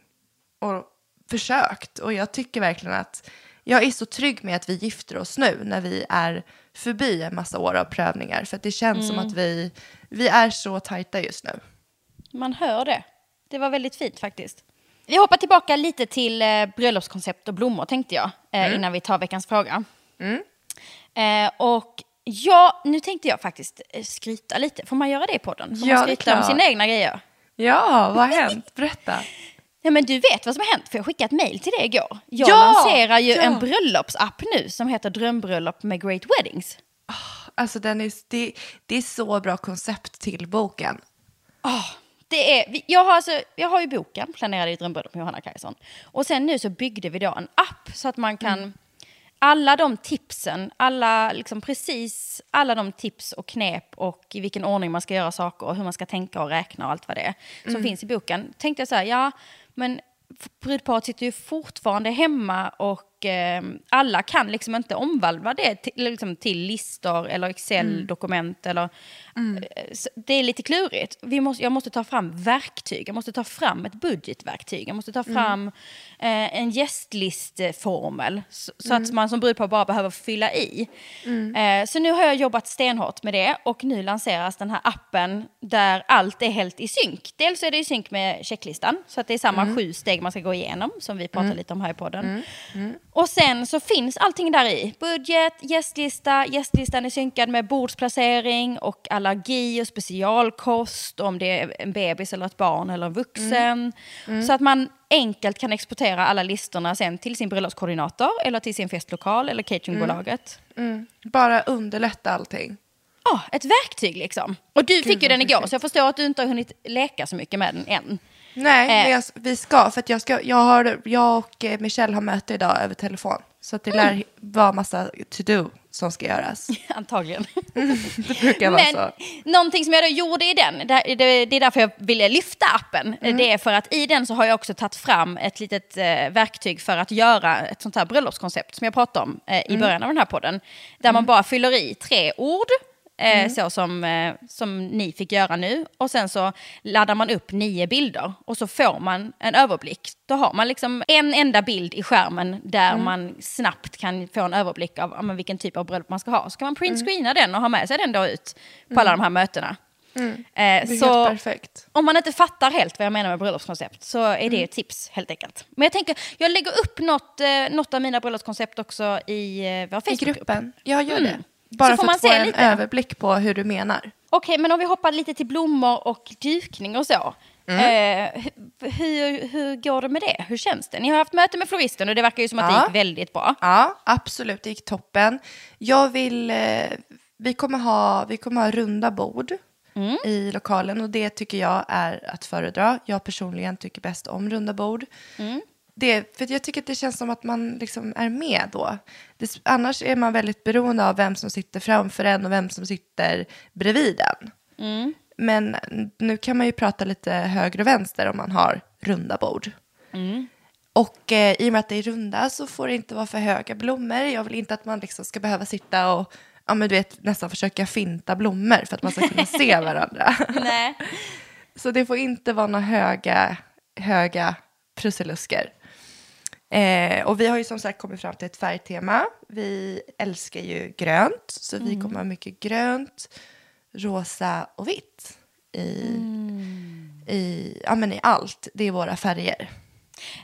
och försökt. Och jag tycker verkligen att jag är så trygg med att vi gifter oss nu när vi är förbi en massa år av prövningar. För att det känns som att vi, vi är så tajta just nu. Man hör det. Det var väldigt fint faktiskt. Vi hoppar tillbaka lite till eh, bröllopskoncept och blommor tänkte jag. Eh, Innan vi tar veckans fråga. Eh, och ja, nu tänkte jag faktiskt skryta lite. Får man göra det i podden? Får Ja, man skryta om sina egna grejer? Ja, vad har hänt? Berätta. Ja men du vet vad som har hänt, för jag skickade ett mejl till dig igår. Jag Ja! lanserar ju Ja! en bröllopsapp nu som heter Drömbröllop med Great Weddings. Alltså den är, det, det är så bra koncept till boken. Det är, jag, har alltså, jag har ju boken, Planerade i drömbröllop med Johanna Kajson. Och sen nu så byggde vi då en app så att man kan... Alla de tipsen, alla, liksom precis alla de tips och knep och i vilken ordning man ska göra saker och hur man ska tänka och räkna och allt vad det är som finns i boken. Tänkte jag så här, ja men brudparet sitter ju fortfarande hemma och och eh, alla kan liksom inte omvandla det till, liksom, till listor eller Excel-dokument. Eller, eh, så Det är lite klurigt. Vi måste, jag måste ta fram verktyg, jag måste ta fram ett budgetverktyg, jag måste ta fram eh, en gästlisteformel så, så att man som brudpar bara behöver fylla i. Eh, så nu har jag jobbat stenhårt med det och nu lanseras den här appen där allt är helt i synk. Dels är det i synk med checklistan så att det är samma sju steg man ska gå igenom som vi pratar lite om här i podden. Och sen så finns allting där i. Budget, gästlista, gästlistan är synkad med bordsplacering och allergi och specialkost om det är en bebis eller ett barn eller en vuxen. Så att man enkelt kan exportera alla listorna sen till sin bröllopskoordinator eller till sin festlokal eller cateringbolaget. Bara underlätta allting. Ja, ett verktyg liksom. Och du fick ju den igår så jag förstår att du inte har hunnit leka så mycket med den än. Nej, Eh. men jag, vi ska. För att jag, ska, jag, har, jag och eh, Michelle har möte idag över telefon. Så att det lär vara massa to-do som ska göras. Antagligen. Det brukar vara Men så. någonting som jag då gjorde i den, det, är därför jag ville lyfta appen. Mm. Det är för att i den så har jag också tagit fram ett litet eh, verktyg för att göra ett sånt här bröllopskoncept som jag pratade om eh, Mm. i början av den här podden. Där man bara fyller i tre ord. Eh, Mm. Så som, eh, som ni fick göra nu. Och sen så laddar man upp nio bilder och så får man en överblick. Då har man liksom en enda bild i skärmen där Mm. man snabbt kan få en överblick av men vilken typ av bröllop man ska ha. Så kan man Mm. printscreena den och ha med sig den då ut på alla de här mötena. Eh, Det är så om man inte fattar helt vad jag menar med bröllopskoncept så är Mm. det ett tips helt enkelt. Men jag tänker, jag lägger upp något, eh, något av mina bröllopskoncept också i eh, vår I Facebookgrupp. gruppen. Jag gör Mm. det. Bara Så får för man att få en lite. överblick på hur du menar. Okej, men om vi hoppar lite till blommor och dukning och så. Mm. Eh, hu- hur, hur går det med det? Hur känns det? Ni har haft möte med floristen och det verkar ju som att Ja. det gick väldigt bra. Ja, absolut. Det gick toppen. Jag vill... Eh, vi, kommer ha, vi kommer ha runda bord Mm. i lokalen och det tycker jag är att föredra. Jag personligen tycker bäst om runda bord. Mm. Det, för jag tycker att det känns som att man liksom är med då. Det, annars är man väldigt beroende av vem som sitter framför en och vem som sitter bredvid en. Mm. Men nu kan man ju prata lite höger och vänster om man har runda bord. Mm. Och eh, i och med att det är runda så får det inte vara för höga blommor. Jag vill inte att man liksom ska behöva sitta och ja, men du vet, nästan försöka finta blommor för att man ska kunna se varandra. Nej. Så det får inte vara några höga, höga prussilusker. Eh, och vi har ju som sagt kommit fram till ett färgtema. Vi älskar ju grönt, så vi kommer ha mycket grönt, rosa och vitt i, i, ja, men i allt. Det är våra färger.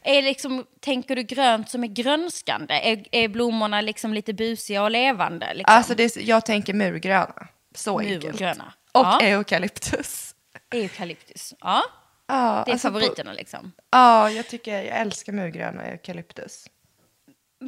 Är liksom, tänker du grönt som är grönskande? Är, är blommorna liksom lite busiga och levande? Liksom? Alltså det, är- jag tänker murgröna. Så enkelt. Murgröna. Och Ja. eukalyptus. Eukalyptus. Ja, Ja, det är alltså på- favoriterna liksom. Ja, jag tycker jag älskar murgröna och eukalyptus.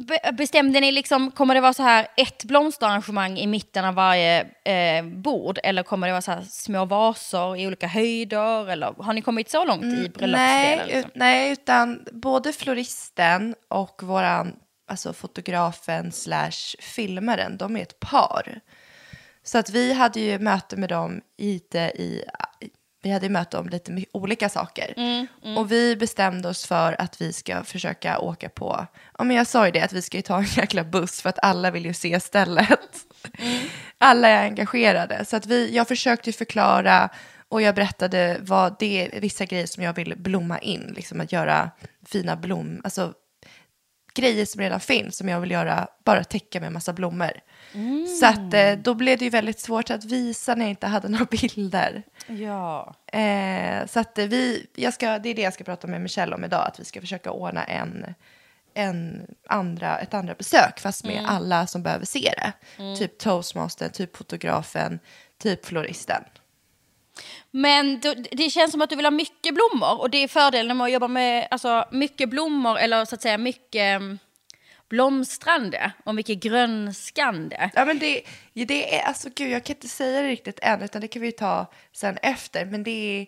Be- Bestämde ni liksom, kommer det vara så här ett blomsterarrangemang i mitten av varje eh, bord? Eller kommer det vara så här små vaser i olika höjder? Eller har ni kommit så långt i bröllopsdelen? Nej, Liksom? ut, nej, utan både floristen och våran, alltså fotografen slash filmaren, de är ett par. Så att vi hade ju möte med dem lite i, vi hade möte om lite olika saker. Och vi bestämde oss för att vi ska försöka åka på, ja men jag sa ju det, att vi ska ju ta en jäkla buss för att alla vill ju se stället. Alla är engagerade. Så att vi, jag försökte förklara och jag berättade vad det är, vissa grejer som jag vill blomma in, liksom att göra fina blom, alltså grejer som redan finns som jag vill göra, bara täcka med massa blommor. Så att eh, då blev det ju väldigt svårt att visa när jag inte hade några bilder. Ja. Eh, så att eh, vi, jag ska, det är det jag ska prata med Michelle om idag, att vi ska försöka ordna en, en andra, ett andra besök, fast med alla som behöver se det. Typ toastmaster, typ fotografen, typ floristen. Men då, det känns som att du vill ha mycket blommor och det är fördelen med att jobba med alltså, mycket blommor eller så att säga mycket mm, blomstrande och mycket grönskande. Ja, men det, det är, alltså gud, jag kan inte säga det riktigt än, utan det kan vi ta sen efter. Men det är,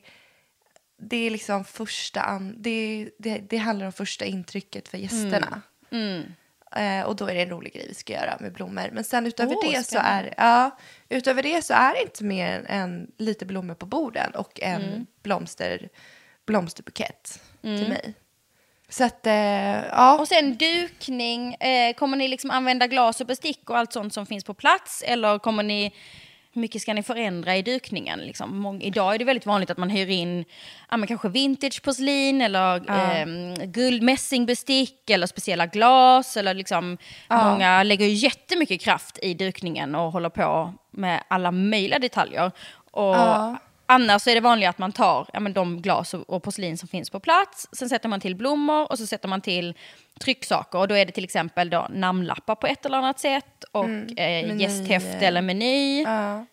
det är liksom första, an, det, det, det handlar om första intrycket för gästerna. Eh, och då är det en rolig grej vi ska göra med blommor. Men sen utöver Åh, det så är, ja, utöver det så är det inte mer än lite blommor på borden och en blomster, blomsterbukett till mig. Så att, eh, ja. Och sen dukning, eh, kommer ni liksom använda glas och bestick och allt sånt som finns på plats? Eller kommer ni, hur mycket ska ni förändra i dukningen? Liksom? Mång, idag är det väldigt vanligt att man hyr in ja, men kanske vintageporslin eller Ja. eh, guldmässingbestick eller speciella glas. Eller liksom, Många lägger ju jättemycket kraft i dukningen och håller på med alla möjliga detaljer. Och Ja. Annars är det vanligt att man tar ja, men de glas och, och porslin som finns på plats. Sen sätter man till blommor och så sätter man till trycksaker. Och då är det till exempel då namnlappar på ett eller annat sätt. Och eh, meny, gästhäfte eller meny. Ja.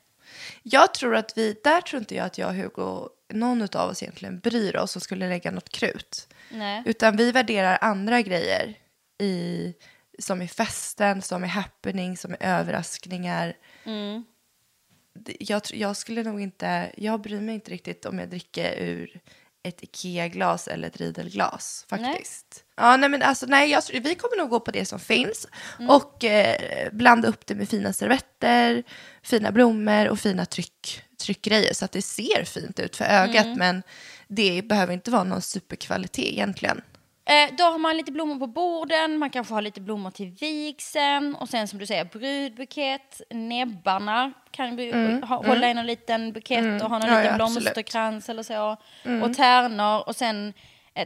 Jag tror att vi, där tror inte jag att jag och Hugo, någon av oss egentligen bryr oss och skulle lägga något krut. Nej. Utan vi värderar andra grejer i, som i festen, som i happening, som i överraskningar. Mm. Jag, jag skulle nog inte, jag bryr mig inte riktigt om jag dricker ur ett Ikea-glas eller ett Riedelglas faktiskt. Ja, nej men alltså nej, jag, vi kommer nog gå på det som finns och eh, blanda upp det med fina servetter, fina blommor och fina tryck, tryckgrejer så att det ser fint ut för ögat men det behöver inte vara någon superkvalitet egentligen. Eh, då har man lite blommor på borden, man kanske har lite blommor till vigseln. Och sen som du säger, brudbukett, näbbarna kan vi ha, hålla i någon liten bukett och ha någon Ja, liten ja, blomsterkrans eller så. Och tärnor. Och sen,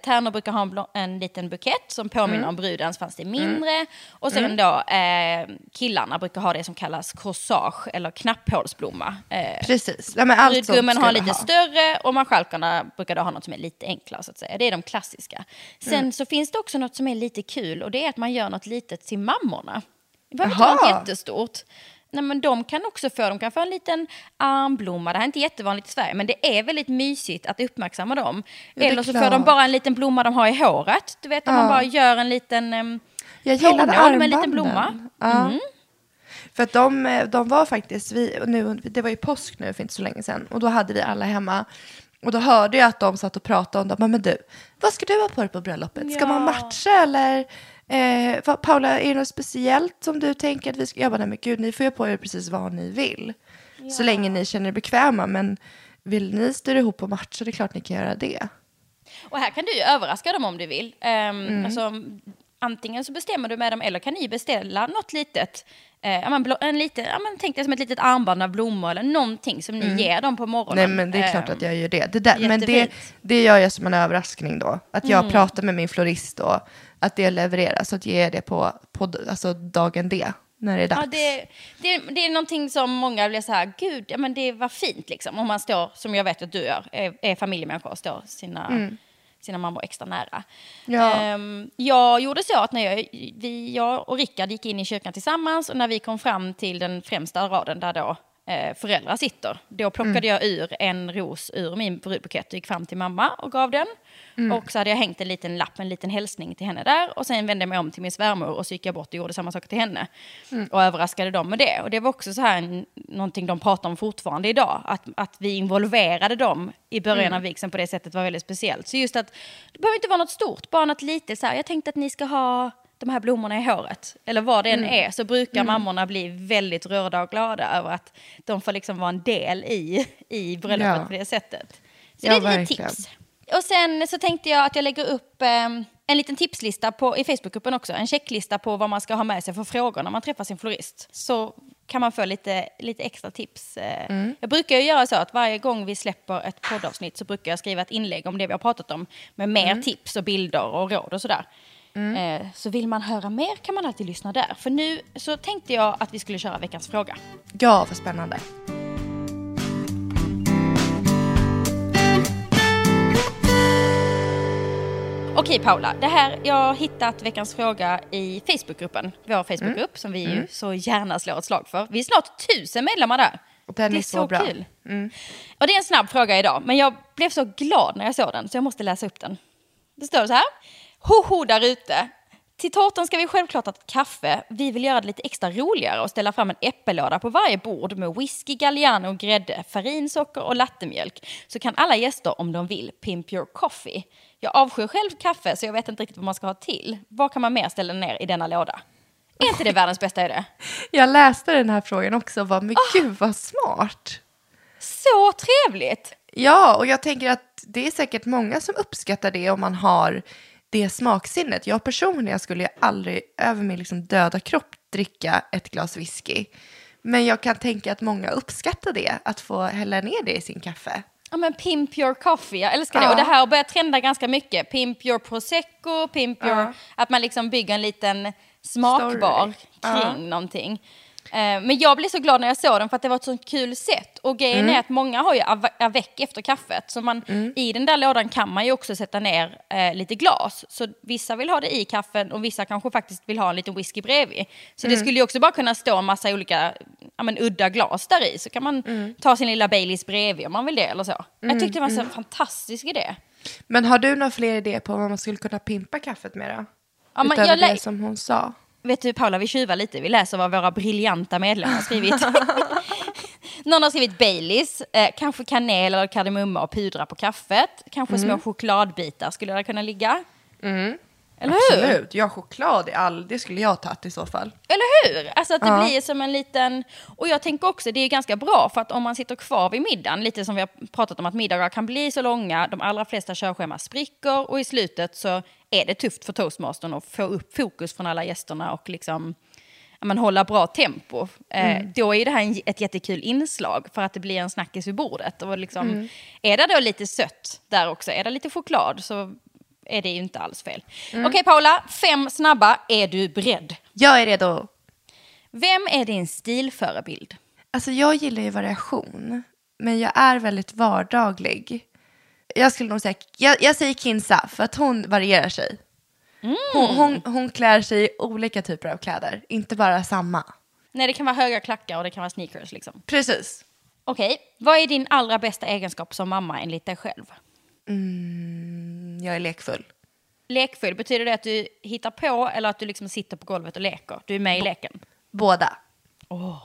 tärnor brukar ha en, en liten bukett som påminner om brudens fast det är mindre. Och sen då eh, killarna brukar ha det som kallas corsage eller knapphålsblomma. Eh, Precis. Ja, men allt Brudgummen har lite ha. större och marskalkarna brukar då ha något som är lite enklare. Så att säga. Det är de klassiska. Sen Mm. så finns det också något som är lite kul och det är att man gör något litet till mammorna. Det behöver inte vara jättestort. Nej, men de kan också få, de kan få en liten armblomma. Det här är inte jättevanligt i Sverige, men det är väldigt mysigt att uppmärksamma dem. Ja, Eller så får klart. de bara en liten blomma de har i håret. Du vet, om man Ja. bara gör en liten um, Jag gillade med en liten armbanden. blomma. Ja. Mm. För att de, eh, de var faktiskt, vi, nu, det var ju påsk nu för inte så länge sedan. Och då hade vi alla hemma. Och då hörde jag att de satt och pratade om det. Men, men du, vad ska du ha på dig på bröllopet? Ska man matcha eller? Eh, vad, Paula, är det något speciellt som du tänker att vi ska? Jag bara, nej men gud, ni får ju på er precis vad ni vill. Så länge ni känner er bekväma. Men vill ni styra ihop och matcha, det är klart ni kan göra det. Och här kan du ju överraska dem om du vill. Ehm, Mm. alltså, antingen så bestämmer du med dem eller kan ni beställa något litet. Eh, ja, en lite, ja, men, tänk dig som ett litet armband av blommor eller någonting som ni ger dem på morgonen. Mm. Nej men det är klart Ehm, att jag gör det. det där, men det, det gör jag som en överraskning då. Att jag Mm. pratar med min florist och att det levereras. Så att ge det på, på alltså dagen D. När det är dags. Ja, det, det, det är någonting som många blir så här, gud, ja, men det var fint liksom. Om man står, som jag vet att du gör, är, är familjemänniska och står sina, sina mammor extra nära. Mm. Ja. Ehm, jag gjorde så att när jag, vi, jag och Rickard gick in i kyrkan tillsammans och när vi kom fram till den främsta raden där då eh, föräldrar sitter, då plockade Mm. jag ur en ros ur min brudbukett och gick fram till mamma och gav den. Mm. Och så hade jag hängt en liten lapp, en liten hälsning till henne där. Och sen vände jag mig om till min svärmor och så gick jag bort och gjorde samma sak till henne. Mm. Och överraskade dem med det. Och det var också så här, en- någonting de pratar om fortfarande idag. Att, att vi involverade dem i början Mm. av vigseln på det sättet var väldigt speciellt. Så just att, det behöver inte vara något stort, bara något litet. Så här, jag tänkte att ni ska ha de här blommorna i håret. Eller vad det än Mm. är. Så brukar mammorna bli väldigt rörda och glada över att de får liksom vara en del i, i bröllopet Ja. på det sättet. Så Ja, det är ett verkligen. tips. Och sen så tänkte jag att jag lägger upp eh, en liten tipslista på, i Facebookgruppen också. En checklista på vad man ska ha med sig för frågor när man träffar sin florist. Så kan man få lite, lite extra tips. Eh, Mm. Jag brukar ju göra så att varje gång vi släpper ett poddavsnitt så brukar jag skriva ett inlägg om det vi har pratat om. Med mer Mm. tips och bilder och råd och sådär. Eh, så vill man höra mer kan man alltid lyssna där. För nu så tänkte jag att vi skulle köra veckans fråga. Ja, vad spännande. Okej Paula, det här, jag har hittat veckans fråga i Facebookgruppen. Vår Facebookgrupp som vi ju så gärna slår ett slag för. Vi är snart tusen medlemmar där. Den det är så bra. kul. Och det är en snabb fråga idag, men jag blev så glad när jag såg den så jag måste läsa upp den. Det står så här. Hoho där ute. Till tårtan ska vi självklart ha kaffe. Vi vill göra det lite extra roligare och ställa fram en äppellåda på varje bord med whisky, Galliano, grädde, farinsocker och lattemjölk. Så kan alla gäster om de vill pimp your coffee. Jag avskyr själv kaffe så jag vet inte riktigt vad man ska ha till. Vad kan man mer ställa ner i denna låda? Är inte det världens bästa idé? Jag läste den här frågan också och var, men gud vad smart. Så trevligt! Ja, och jag tänker att det är säkert många som uppskattar det om man har det smaksinnet. Jag personligen skulle ju aldrig över min liksom döda kropp dricka ett glas whisky. Men jag kan tänka att många uppskattar det, att få hälla ner det i sin kaffe. Ja men pimp your coffee, jag älskar det. Ja. Och det här har börjat trenda ganska mycket. Pimp your prosecco, pimp your... Ja. Att man liksom bygger en liten smakbar Story. kring Ja. någonting. Eh, Men jag blev så glad när jag såg den för att det var ett sånt kul sätt. Och grejen Mm. är att många har ju ave- avec efter kaffet. Så man, i den där lådan kan man ju också sätta ner eh, lite glas. Så vissa vill ha det i kaffen och vissa kanske faktiskt vill ha en liten whisky bredvid. Så Mm. det skulle ju också bara kunna stå en massa olika ja, men, udda glas där i. Så kan man Mm. ta sin lilla Baileys bredvid om man vill det eller så. Jag tyckte det var en så fantastisk idé. Men har du några fler idéer på vad man skulle kunna pimpa kaffet med då? Ja, Utöver jag det som hon sa. Vet du Paula, vi tjuvar lite. Vi läser vad våra briljanta medlemmar skrivit. Någon har skrivit Baileys, eh, kanske kanel eller kardemumma och pudra på kaffet. Kanske Mm. små chokladbitar skulle det kunna ligga. Eller hur? Absolut. Ja, choklad i all, det skulle jag tagit i så fall. Eller hur? Alltså att det Ja. blir som en liten... Och jag tänker också, det är ganska bra för att om man sitter kvar vid middagen, lite som vi har pratat om att middagar kan bli så långa, de allra flesta körscheman spricker och i slutet så är det tufft för toastmastern att få upp fokus från alla gästerna och liksom men hålla bra tempo. Eh, Då är det här en, ett jättekul inslag för att det blir en snackis vid bordet. Och liksom, Är det då lite sött där också, är det lite choklad så är det ju inte alls fel. Okej Paula, fem snabba, är du beredd? Jag är redo. Vem är din stilförebild? Alltså jag gillar ju variation, men jag är väldigt vardaglig. Jag skulle nog säga, jag, jag säger Kinsa för att hon varierar sig. Hon, hon, hon klär sig i olika typer av kläder, inte bara samma. Nej, det kan vara höga klackar och det kan vara sneakers liksom. Precis. Okej, vad är din allra bästa egenskap som mamma enligt dig själv? Mm, jag är lekfull. Lekfull, betyder det att du hittar på eller att du liksom sitter på golvet och leker? Du är med i leken? Båda. Åh,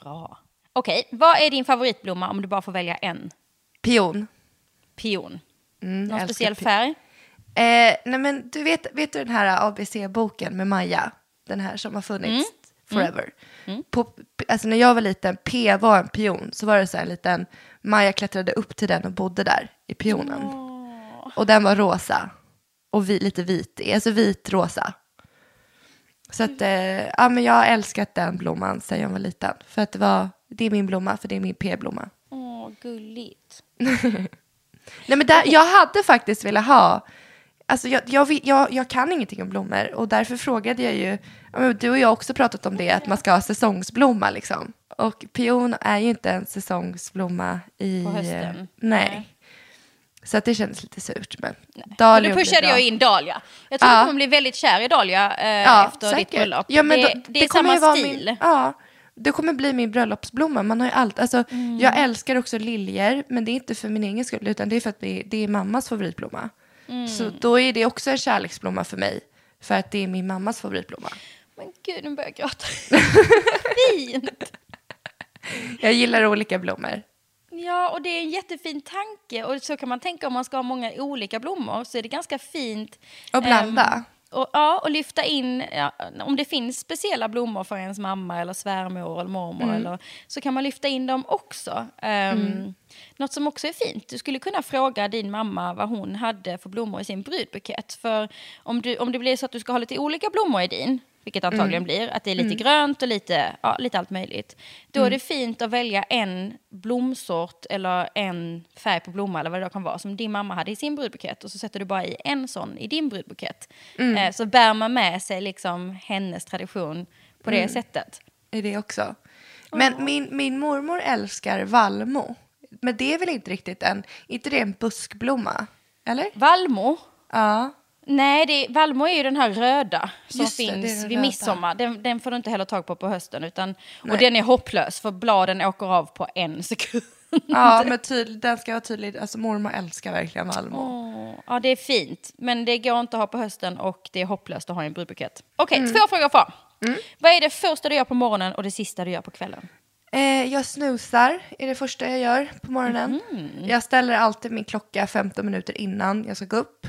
bra. Okej, vad är din favoritblomma om du bara får välja en? Pion. Pion. Mm, Någon speciell färg? Eh, nej men du vet, vet du den här ABC-boken med Maja? Den här som har funnits forever. På, alltså när jag var liten, P var en pion, så var det så här en liten, Maja klättrade upp till den och bodde där i pionen. Och den var rosa. Och vi, lite vit, alltså vit-rosa. Så att, eh, ja men jag har älskat den blomman sedan jag var liten. För att det var, det är min blomma, för det är min P-blomma. Åh, gulligt. Nej, men där, jag hade faktiskt velat ha, alltså jag, jag, jag, jag kan ingenting om blommor och därför frågade jag ju, du och jag har också pratat om det, att man ska ha säsongsblomma liksom. Och pion är ju inte en säsongsblomma i... På hösten? eh, Nej. Nej. Så att det kändes lite surt. Men blir pushade jag in Dahlia. Jag tror Ja. du kommer bli väldigt kär i Dahlia eh, Ja, efter ditt säkert. bröllop. Ja, men det, då- det är kommer samma stil. Min, ja, det kommer bli min bröllopsblomma. Man har allt. Alltså, Mm. Jag älskar också liljor, men det är inte för min egen skull, utan det är för att det är, det är mammas favoritblomma. Mm. Så då är det också en kärleksblomma för mig, för att det är min mammas favoritblomma. Men gud, nu börjar jag gråta. Fint! Jag gillar olika blommor. Ja, och det är en jättefin tanke. Och så kan man tänka om man ska ha många olika blommor så är det ganska fint. Och blanda. ehm, och, ja, och lyfta in, ja, om det finns speciella blommor för ens mamma eller svärmor eller mormor Mm. eller, så kan man lyfta in dem också. Um, Något som också är fint, du skulle kunna fråga din mamma vad hon hade för blommor i sin brudbukett. För om, du, om det blir så att du ska ha lite olika blommor i din, vilket antagligen blir, att det är lite grönt och lite, ja, lite allt möjligt. Då är det fint att välja en blomsort eller en färg på blomma eller vad det kan vara som din mamma hade i sin brudbukett och så sätter du bara i en sån i din brudbukett. Eh, så bär man med sig liksom hennes tradition på det sättet. Är det också. Men min, min mormor älskar vallmo. Men det är väl inte riktigt en, inte det en buskblomma? Eller? Vallmo, Ja. Nej, det är, Vallmo är ju den här röda som Just det, det finns den vid röda. midsommar. Den, den får du inte heller tag på på hösten. Utan, och den är hopplös för bladen åker av på en sekund. Ja, men tydlig, den ska vara tydlig. Alltså mormor älskar verkligen vallmo. Åh, ja, det är fint. Men det går inte att ha på hösten och det är hopplöst att ha i en brudbukett. Okej, Mm. två frågor kvar. Vad är det första du gör på morgonen och det sista du gör på kvällen? Eh, jag snusar, är det första jag gör på morgonen. Jag ställer alltid min klocka 15 minuter innan jag ska gå upp.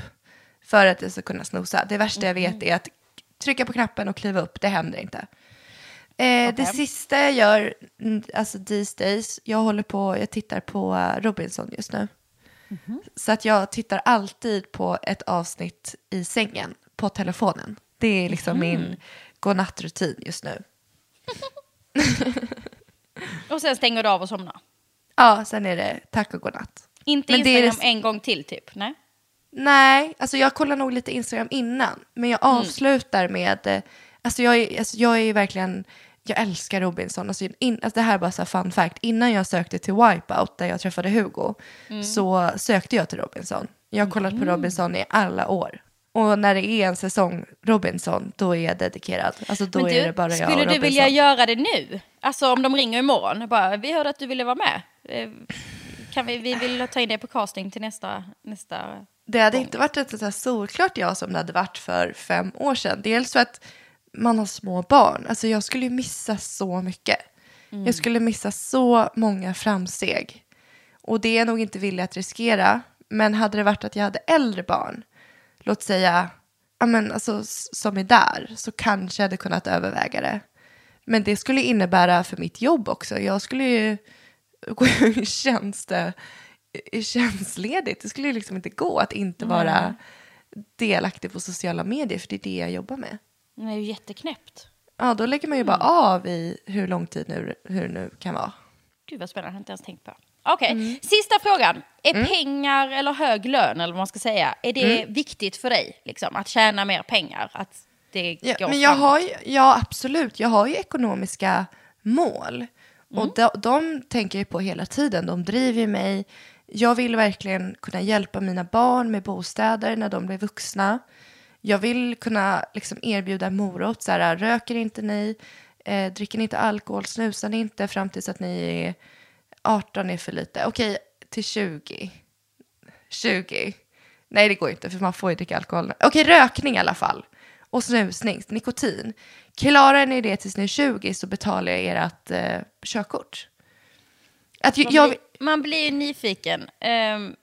För att jag ska kunna snosa. Det värsta jag vet är att trycka på knappen och kliva upp. Det händer inte. Eh, Det sista jag gör, mm, alltså these days, jag håller på, jag tittar på eh, Robinson just nu. Så att jag tittar alltid på ett avsnitt i sängen på telefonen. Det är liksom min godnattrutin just nu. Och sen stänger du av och somnar. Ja, sen är det tack och godnatt. Inte Men det är Instagram det- en gång till typ? Nej. Nej, alltså jag kollar nog lite Instagram innan. Men jag avslutar med, eh, alltså jag är, alltså jag är ju verkligen, jag älskar Robinson. Alltså in, alltså det här är bara så här fun fact. Innan jag sökte till Wipeout där jag träffade Hugo så sökte jag till Robinson. Jag har kollat på Robinson i alla år. Och när det är en säsong Robinson, då är jag dedikerad. Alltså då Men är det bara jag skulle du vilja göra det nu? Alltså om de ringer imorgon, bara, vi hörde att du ville vara med. Eh, Kan vi, vi vill ta in dig på casting till nästa, nästa... Det hade inte varit ett så här solklart ja som det hade varit för fem år sedan. Dels för att man har små barn. Alltså jag skulle ju missa så mycket. Jag skulle missa så många framsteg. Och det är jag nog inte villig att riskera. Men hade det varit att jag hade äldre barn, låt säga, ja men alltså, som är där, så kanske jag hade kunnat överväga det. Men det skulle innebära för mitt jobb också. Jag skulle ju gå i tjänste, tjänstledigt. Det skulle ju liksom inte gå att inte vara delaktig på sociala medier, för det är det jag jobbar med. Den är ju jätteknäppt. Ja, då lägger man ju bara av i hur lång tid nu, hur det nu kan vara. Gud vad spännande, jag har inte ens tänkt på. Okej, Mm. sista frågan. Är pengar eller hög lön, eller vad man ska säga, är det Mm. viktigt för dig? Liksom, att tjäna mer pengar? Att det Ja, går men jag framåt? har ju, ja, absolut. Jag har ju ekonomiska mål. Och de, de tänker jag på hela tiden. De driver mig. Jag vill verkligen kunna hjälpa mina barn med bostäder när de blir vuxna. Jag vill kunna liksom erbjuda morot. Så här, röker inte ni, eh, dricker ni inte alkohol, snusar ni inte fram tills att ni är 18 är för lite. Okej, till 20. 20. Nej, det går inte för man får ju dricka alkohol. Okej, rökning i alla fall. Och snusning, nikotin. Klarar ni det tills ni är 20 så betalar jag ert eh, körkort. Att jag, blir, man blir ju nyfiken. Ehm,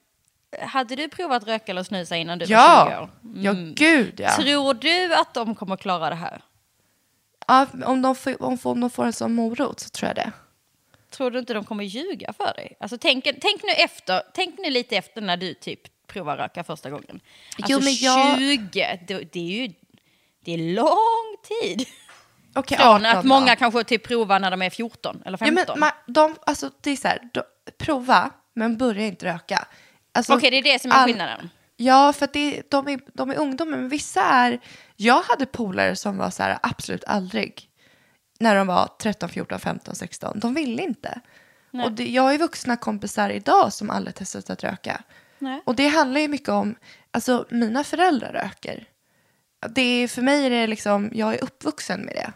hade du provat röka eller snusa innan du var 20 ja, år? ja gud ja. Tror du att de kommer klara det här? ja om, de får, om, om de får en sån morot så tror jag det. Tror du inte de kommer ljuga för dig? Alltså, tänk, tänk, nu efter, tänk nu lite efter när du typ provar röka första gången. Alltså Jo, men jag- 20, det, det är ju det är lång tid. Okej, Från 18 att då. många kanske typ provar när de är 14 eller Ja, 15. men, man, de, alltså, det är så här, de, prova, men börja inte röka. Alltså, Okej, det är det som är all- skillnaden. Ja, för att det, de, är, de är ungdomar, men vissa är... Jag hade polare som var så här, absolut aldrig. När de var 13, 14, 15, 16. De ville inte. Och det, jag har ju vuxna kompisar idag som aldrig testat att röka. Nej. Och det handlar ju mycket om, alltså mina föräldrar röker. Det är, för mig är det liksom, jag är uppvuxen med det.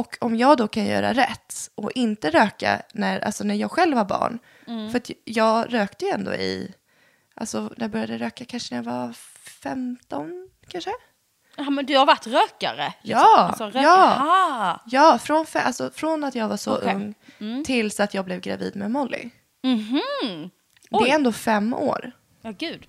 Och om jag då kan göra rätt och inte röka när, alltså när jag själv var barn. För att jag rökte ju ändå i, alltså när jag började röka kanske när jag var 15 kanske. Ja, men du har varit rökare? liksom. Ja, Alltså, röka. ja. Aha. Ja, från, alltså, från att jag var så Okej. ung tills att jag blev gravid med Molly. Mhm. Det är ändå fem år. Ja, gud.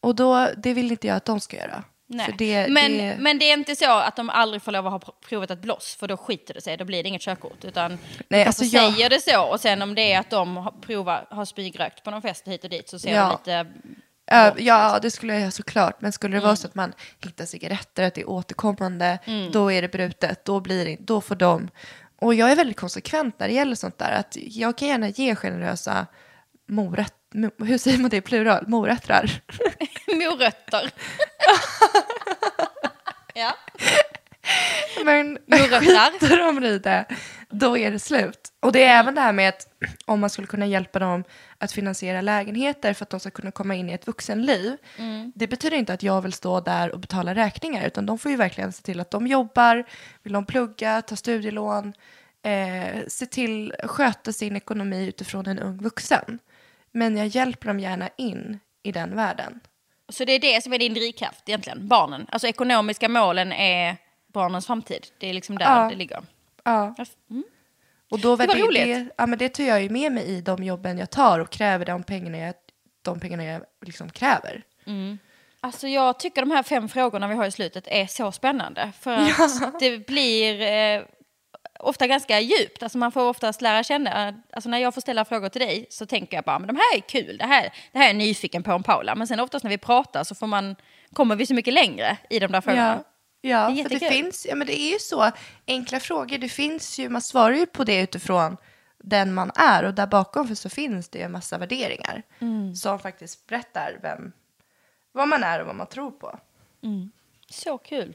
Och då, det vill inte jag att de ska göra. Nej. Det, men, det, men det är inte så att de aldrig får lov att ha provat ett bloss, för då skiter det sig, då blir det inget körkort. Utan Nej, de alltså jag- säger det så, och sen om det är att de har, provar, har spygrökt på någon fest hit och dit så ser Ja. det lite... Ö, bort, ja, det skulle jag såklart. Men skulle det vara så att man hittar cigaretter, att det är återkommande, då är det brutet, då, blir det, då får de... Och jag är väldigt konsekvent när det gäller sånt där. Att jag kan gärna ge generösa morötter, hur säger man det i plural? Moröttrar. Morötter. ja. Men skiter de i det, då är det slut. Och det är även det här med att om man skulle kunna hjälpa dem att finansiera lägenheter för att de ska kunna komma in i ett vuxenliv. Det betyder inte att jag vill stå där och betala räkningar, utan de får ju verkligen se till att de jobbar, vill de plugga, ta studielån, eh, se till, sköta sin ekonomi utifrån en ung vuxen. Men jag hjälper dem gärna in i den världen. Så det är det som är din drivkraft egentligen, barnen. Alltså ekonomiska målen är barnens framtid. Det är liksom där Ja. det ligger. Ja. Mm. Och då Det var det, roligt. det, ja, men det tar jag ju med mig i de jobben jag tar och kräver de pengarna jag, de pengarna jag liksom kräver. Alltså jag tycker de här fem frågorna vi har i slutet är så spännande. För att det blir... Eh, ofta ganska djupt. Alltså man får oftast lära känna, alltså när jag får ställa frågor till dig så tänker jag bara, men de här är kul, det här, det här är jag nyfiken på om Paula. Men sen oftast när vi pratar så får man, kommer vi så mycket längre i de där frågorna. Ja, ja Det för det finns, ja men det är ju så, enkla frågor, det finns ju, man svarar ju på det utifrån den man är och där bakom för så finns det ju en massa värderingar Mm. som faktiskt berättar vem, vad man är och vad man tror på. Så kul.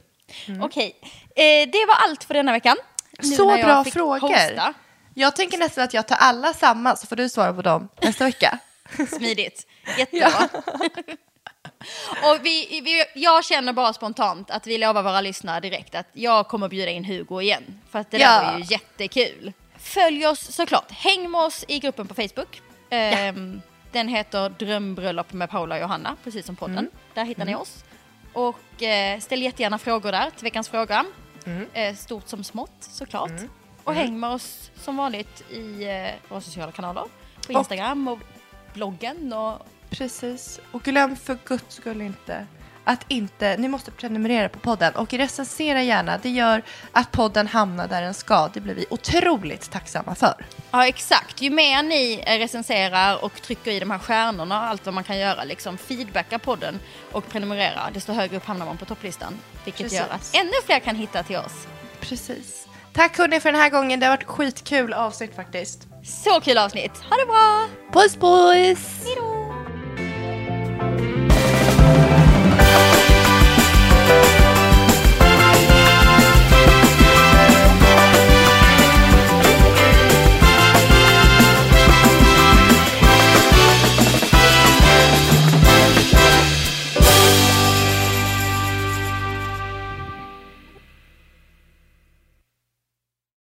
Okej, eh, det var allt för denna veckan. Så när jag bra fick frågor. hosta. Jag tänker nästan att jag tar alla samma så får du svara på dem nästa vecka. Smidigt. Jättebra. Och vi, vi, jag känner bara spontant att vi lovar våra lyssnare direkt att jag kommer bjuda in Hugo igen. För att det där Ja. var ju jättekul. Följ oss såklart. Häng med oss i gruppen på Facebook. Ehm, Den heter Drömbröllop med Paula och Johanna, precis som podden. Där hittar ni oss. Och eh, ställ jättegärna frågor där till veckans fråga. Eh, stort som smått såklart. Och häng med oss som vanligt i eh, våra sociala kanaler. På Och- Instagram och bloggen och Precis. Och glöm för guds skull inte att inte, ni måste prenumerera på podden och recensera gärna. Det gör att podden hamnar där den ska. Det blir vi otroligt tacksamma för. Ja exakt, ju mer ni recenserar och trycker i de här stjärnorna och allt vad man kan göra, liksom feedbacka podden och prenumerera, desto högre upp hamnar man på topplistan. Vilket Precis. gör att ännu fler kan hitta till oss. Precis. Tack hörni för den här gången. Det har varit skitkul avsnitt faktiskt. Så kul avsnitt, ha det bra! Puss puss! Hejdå!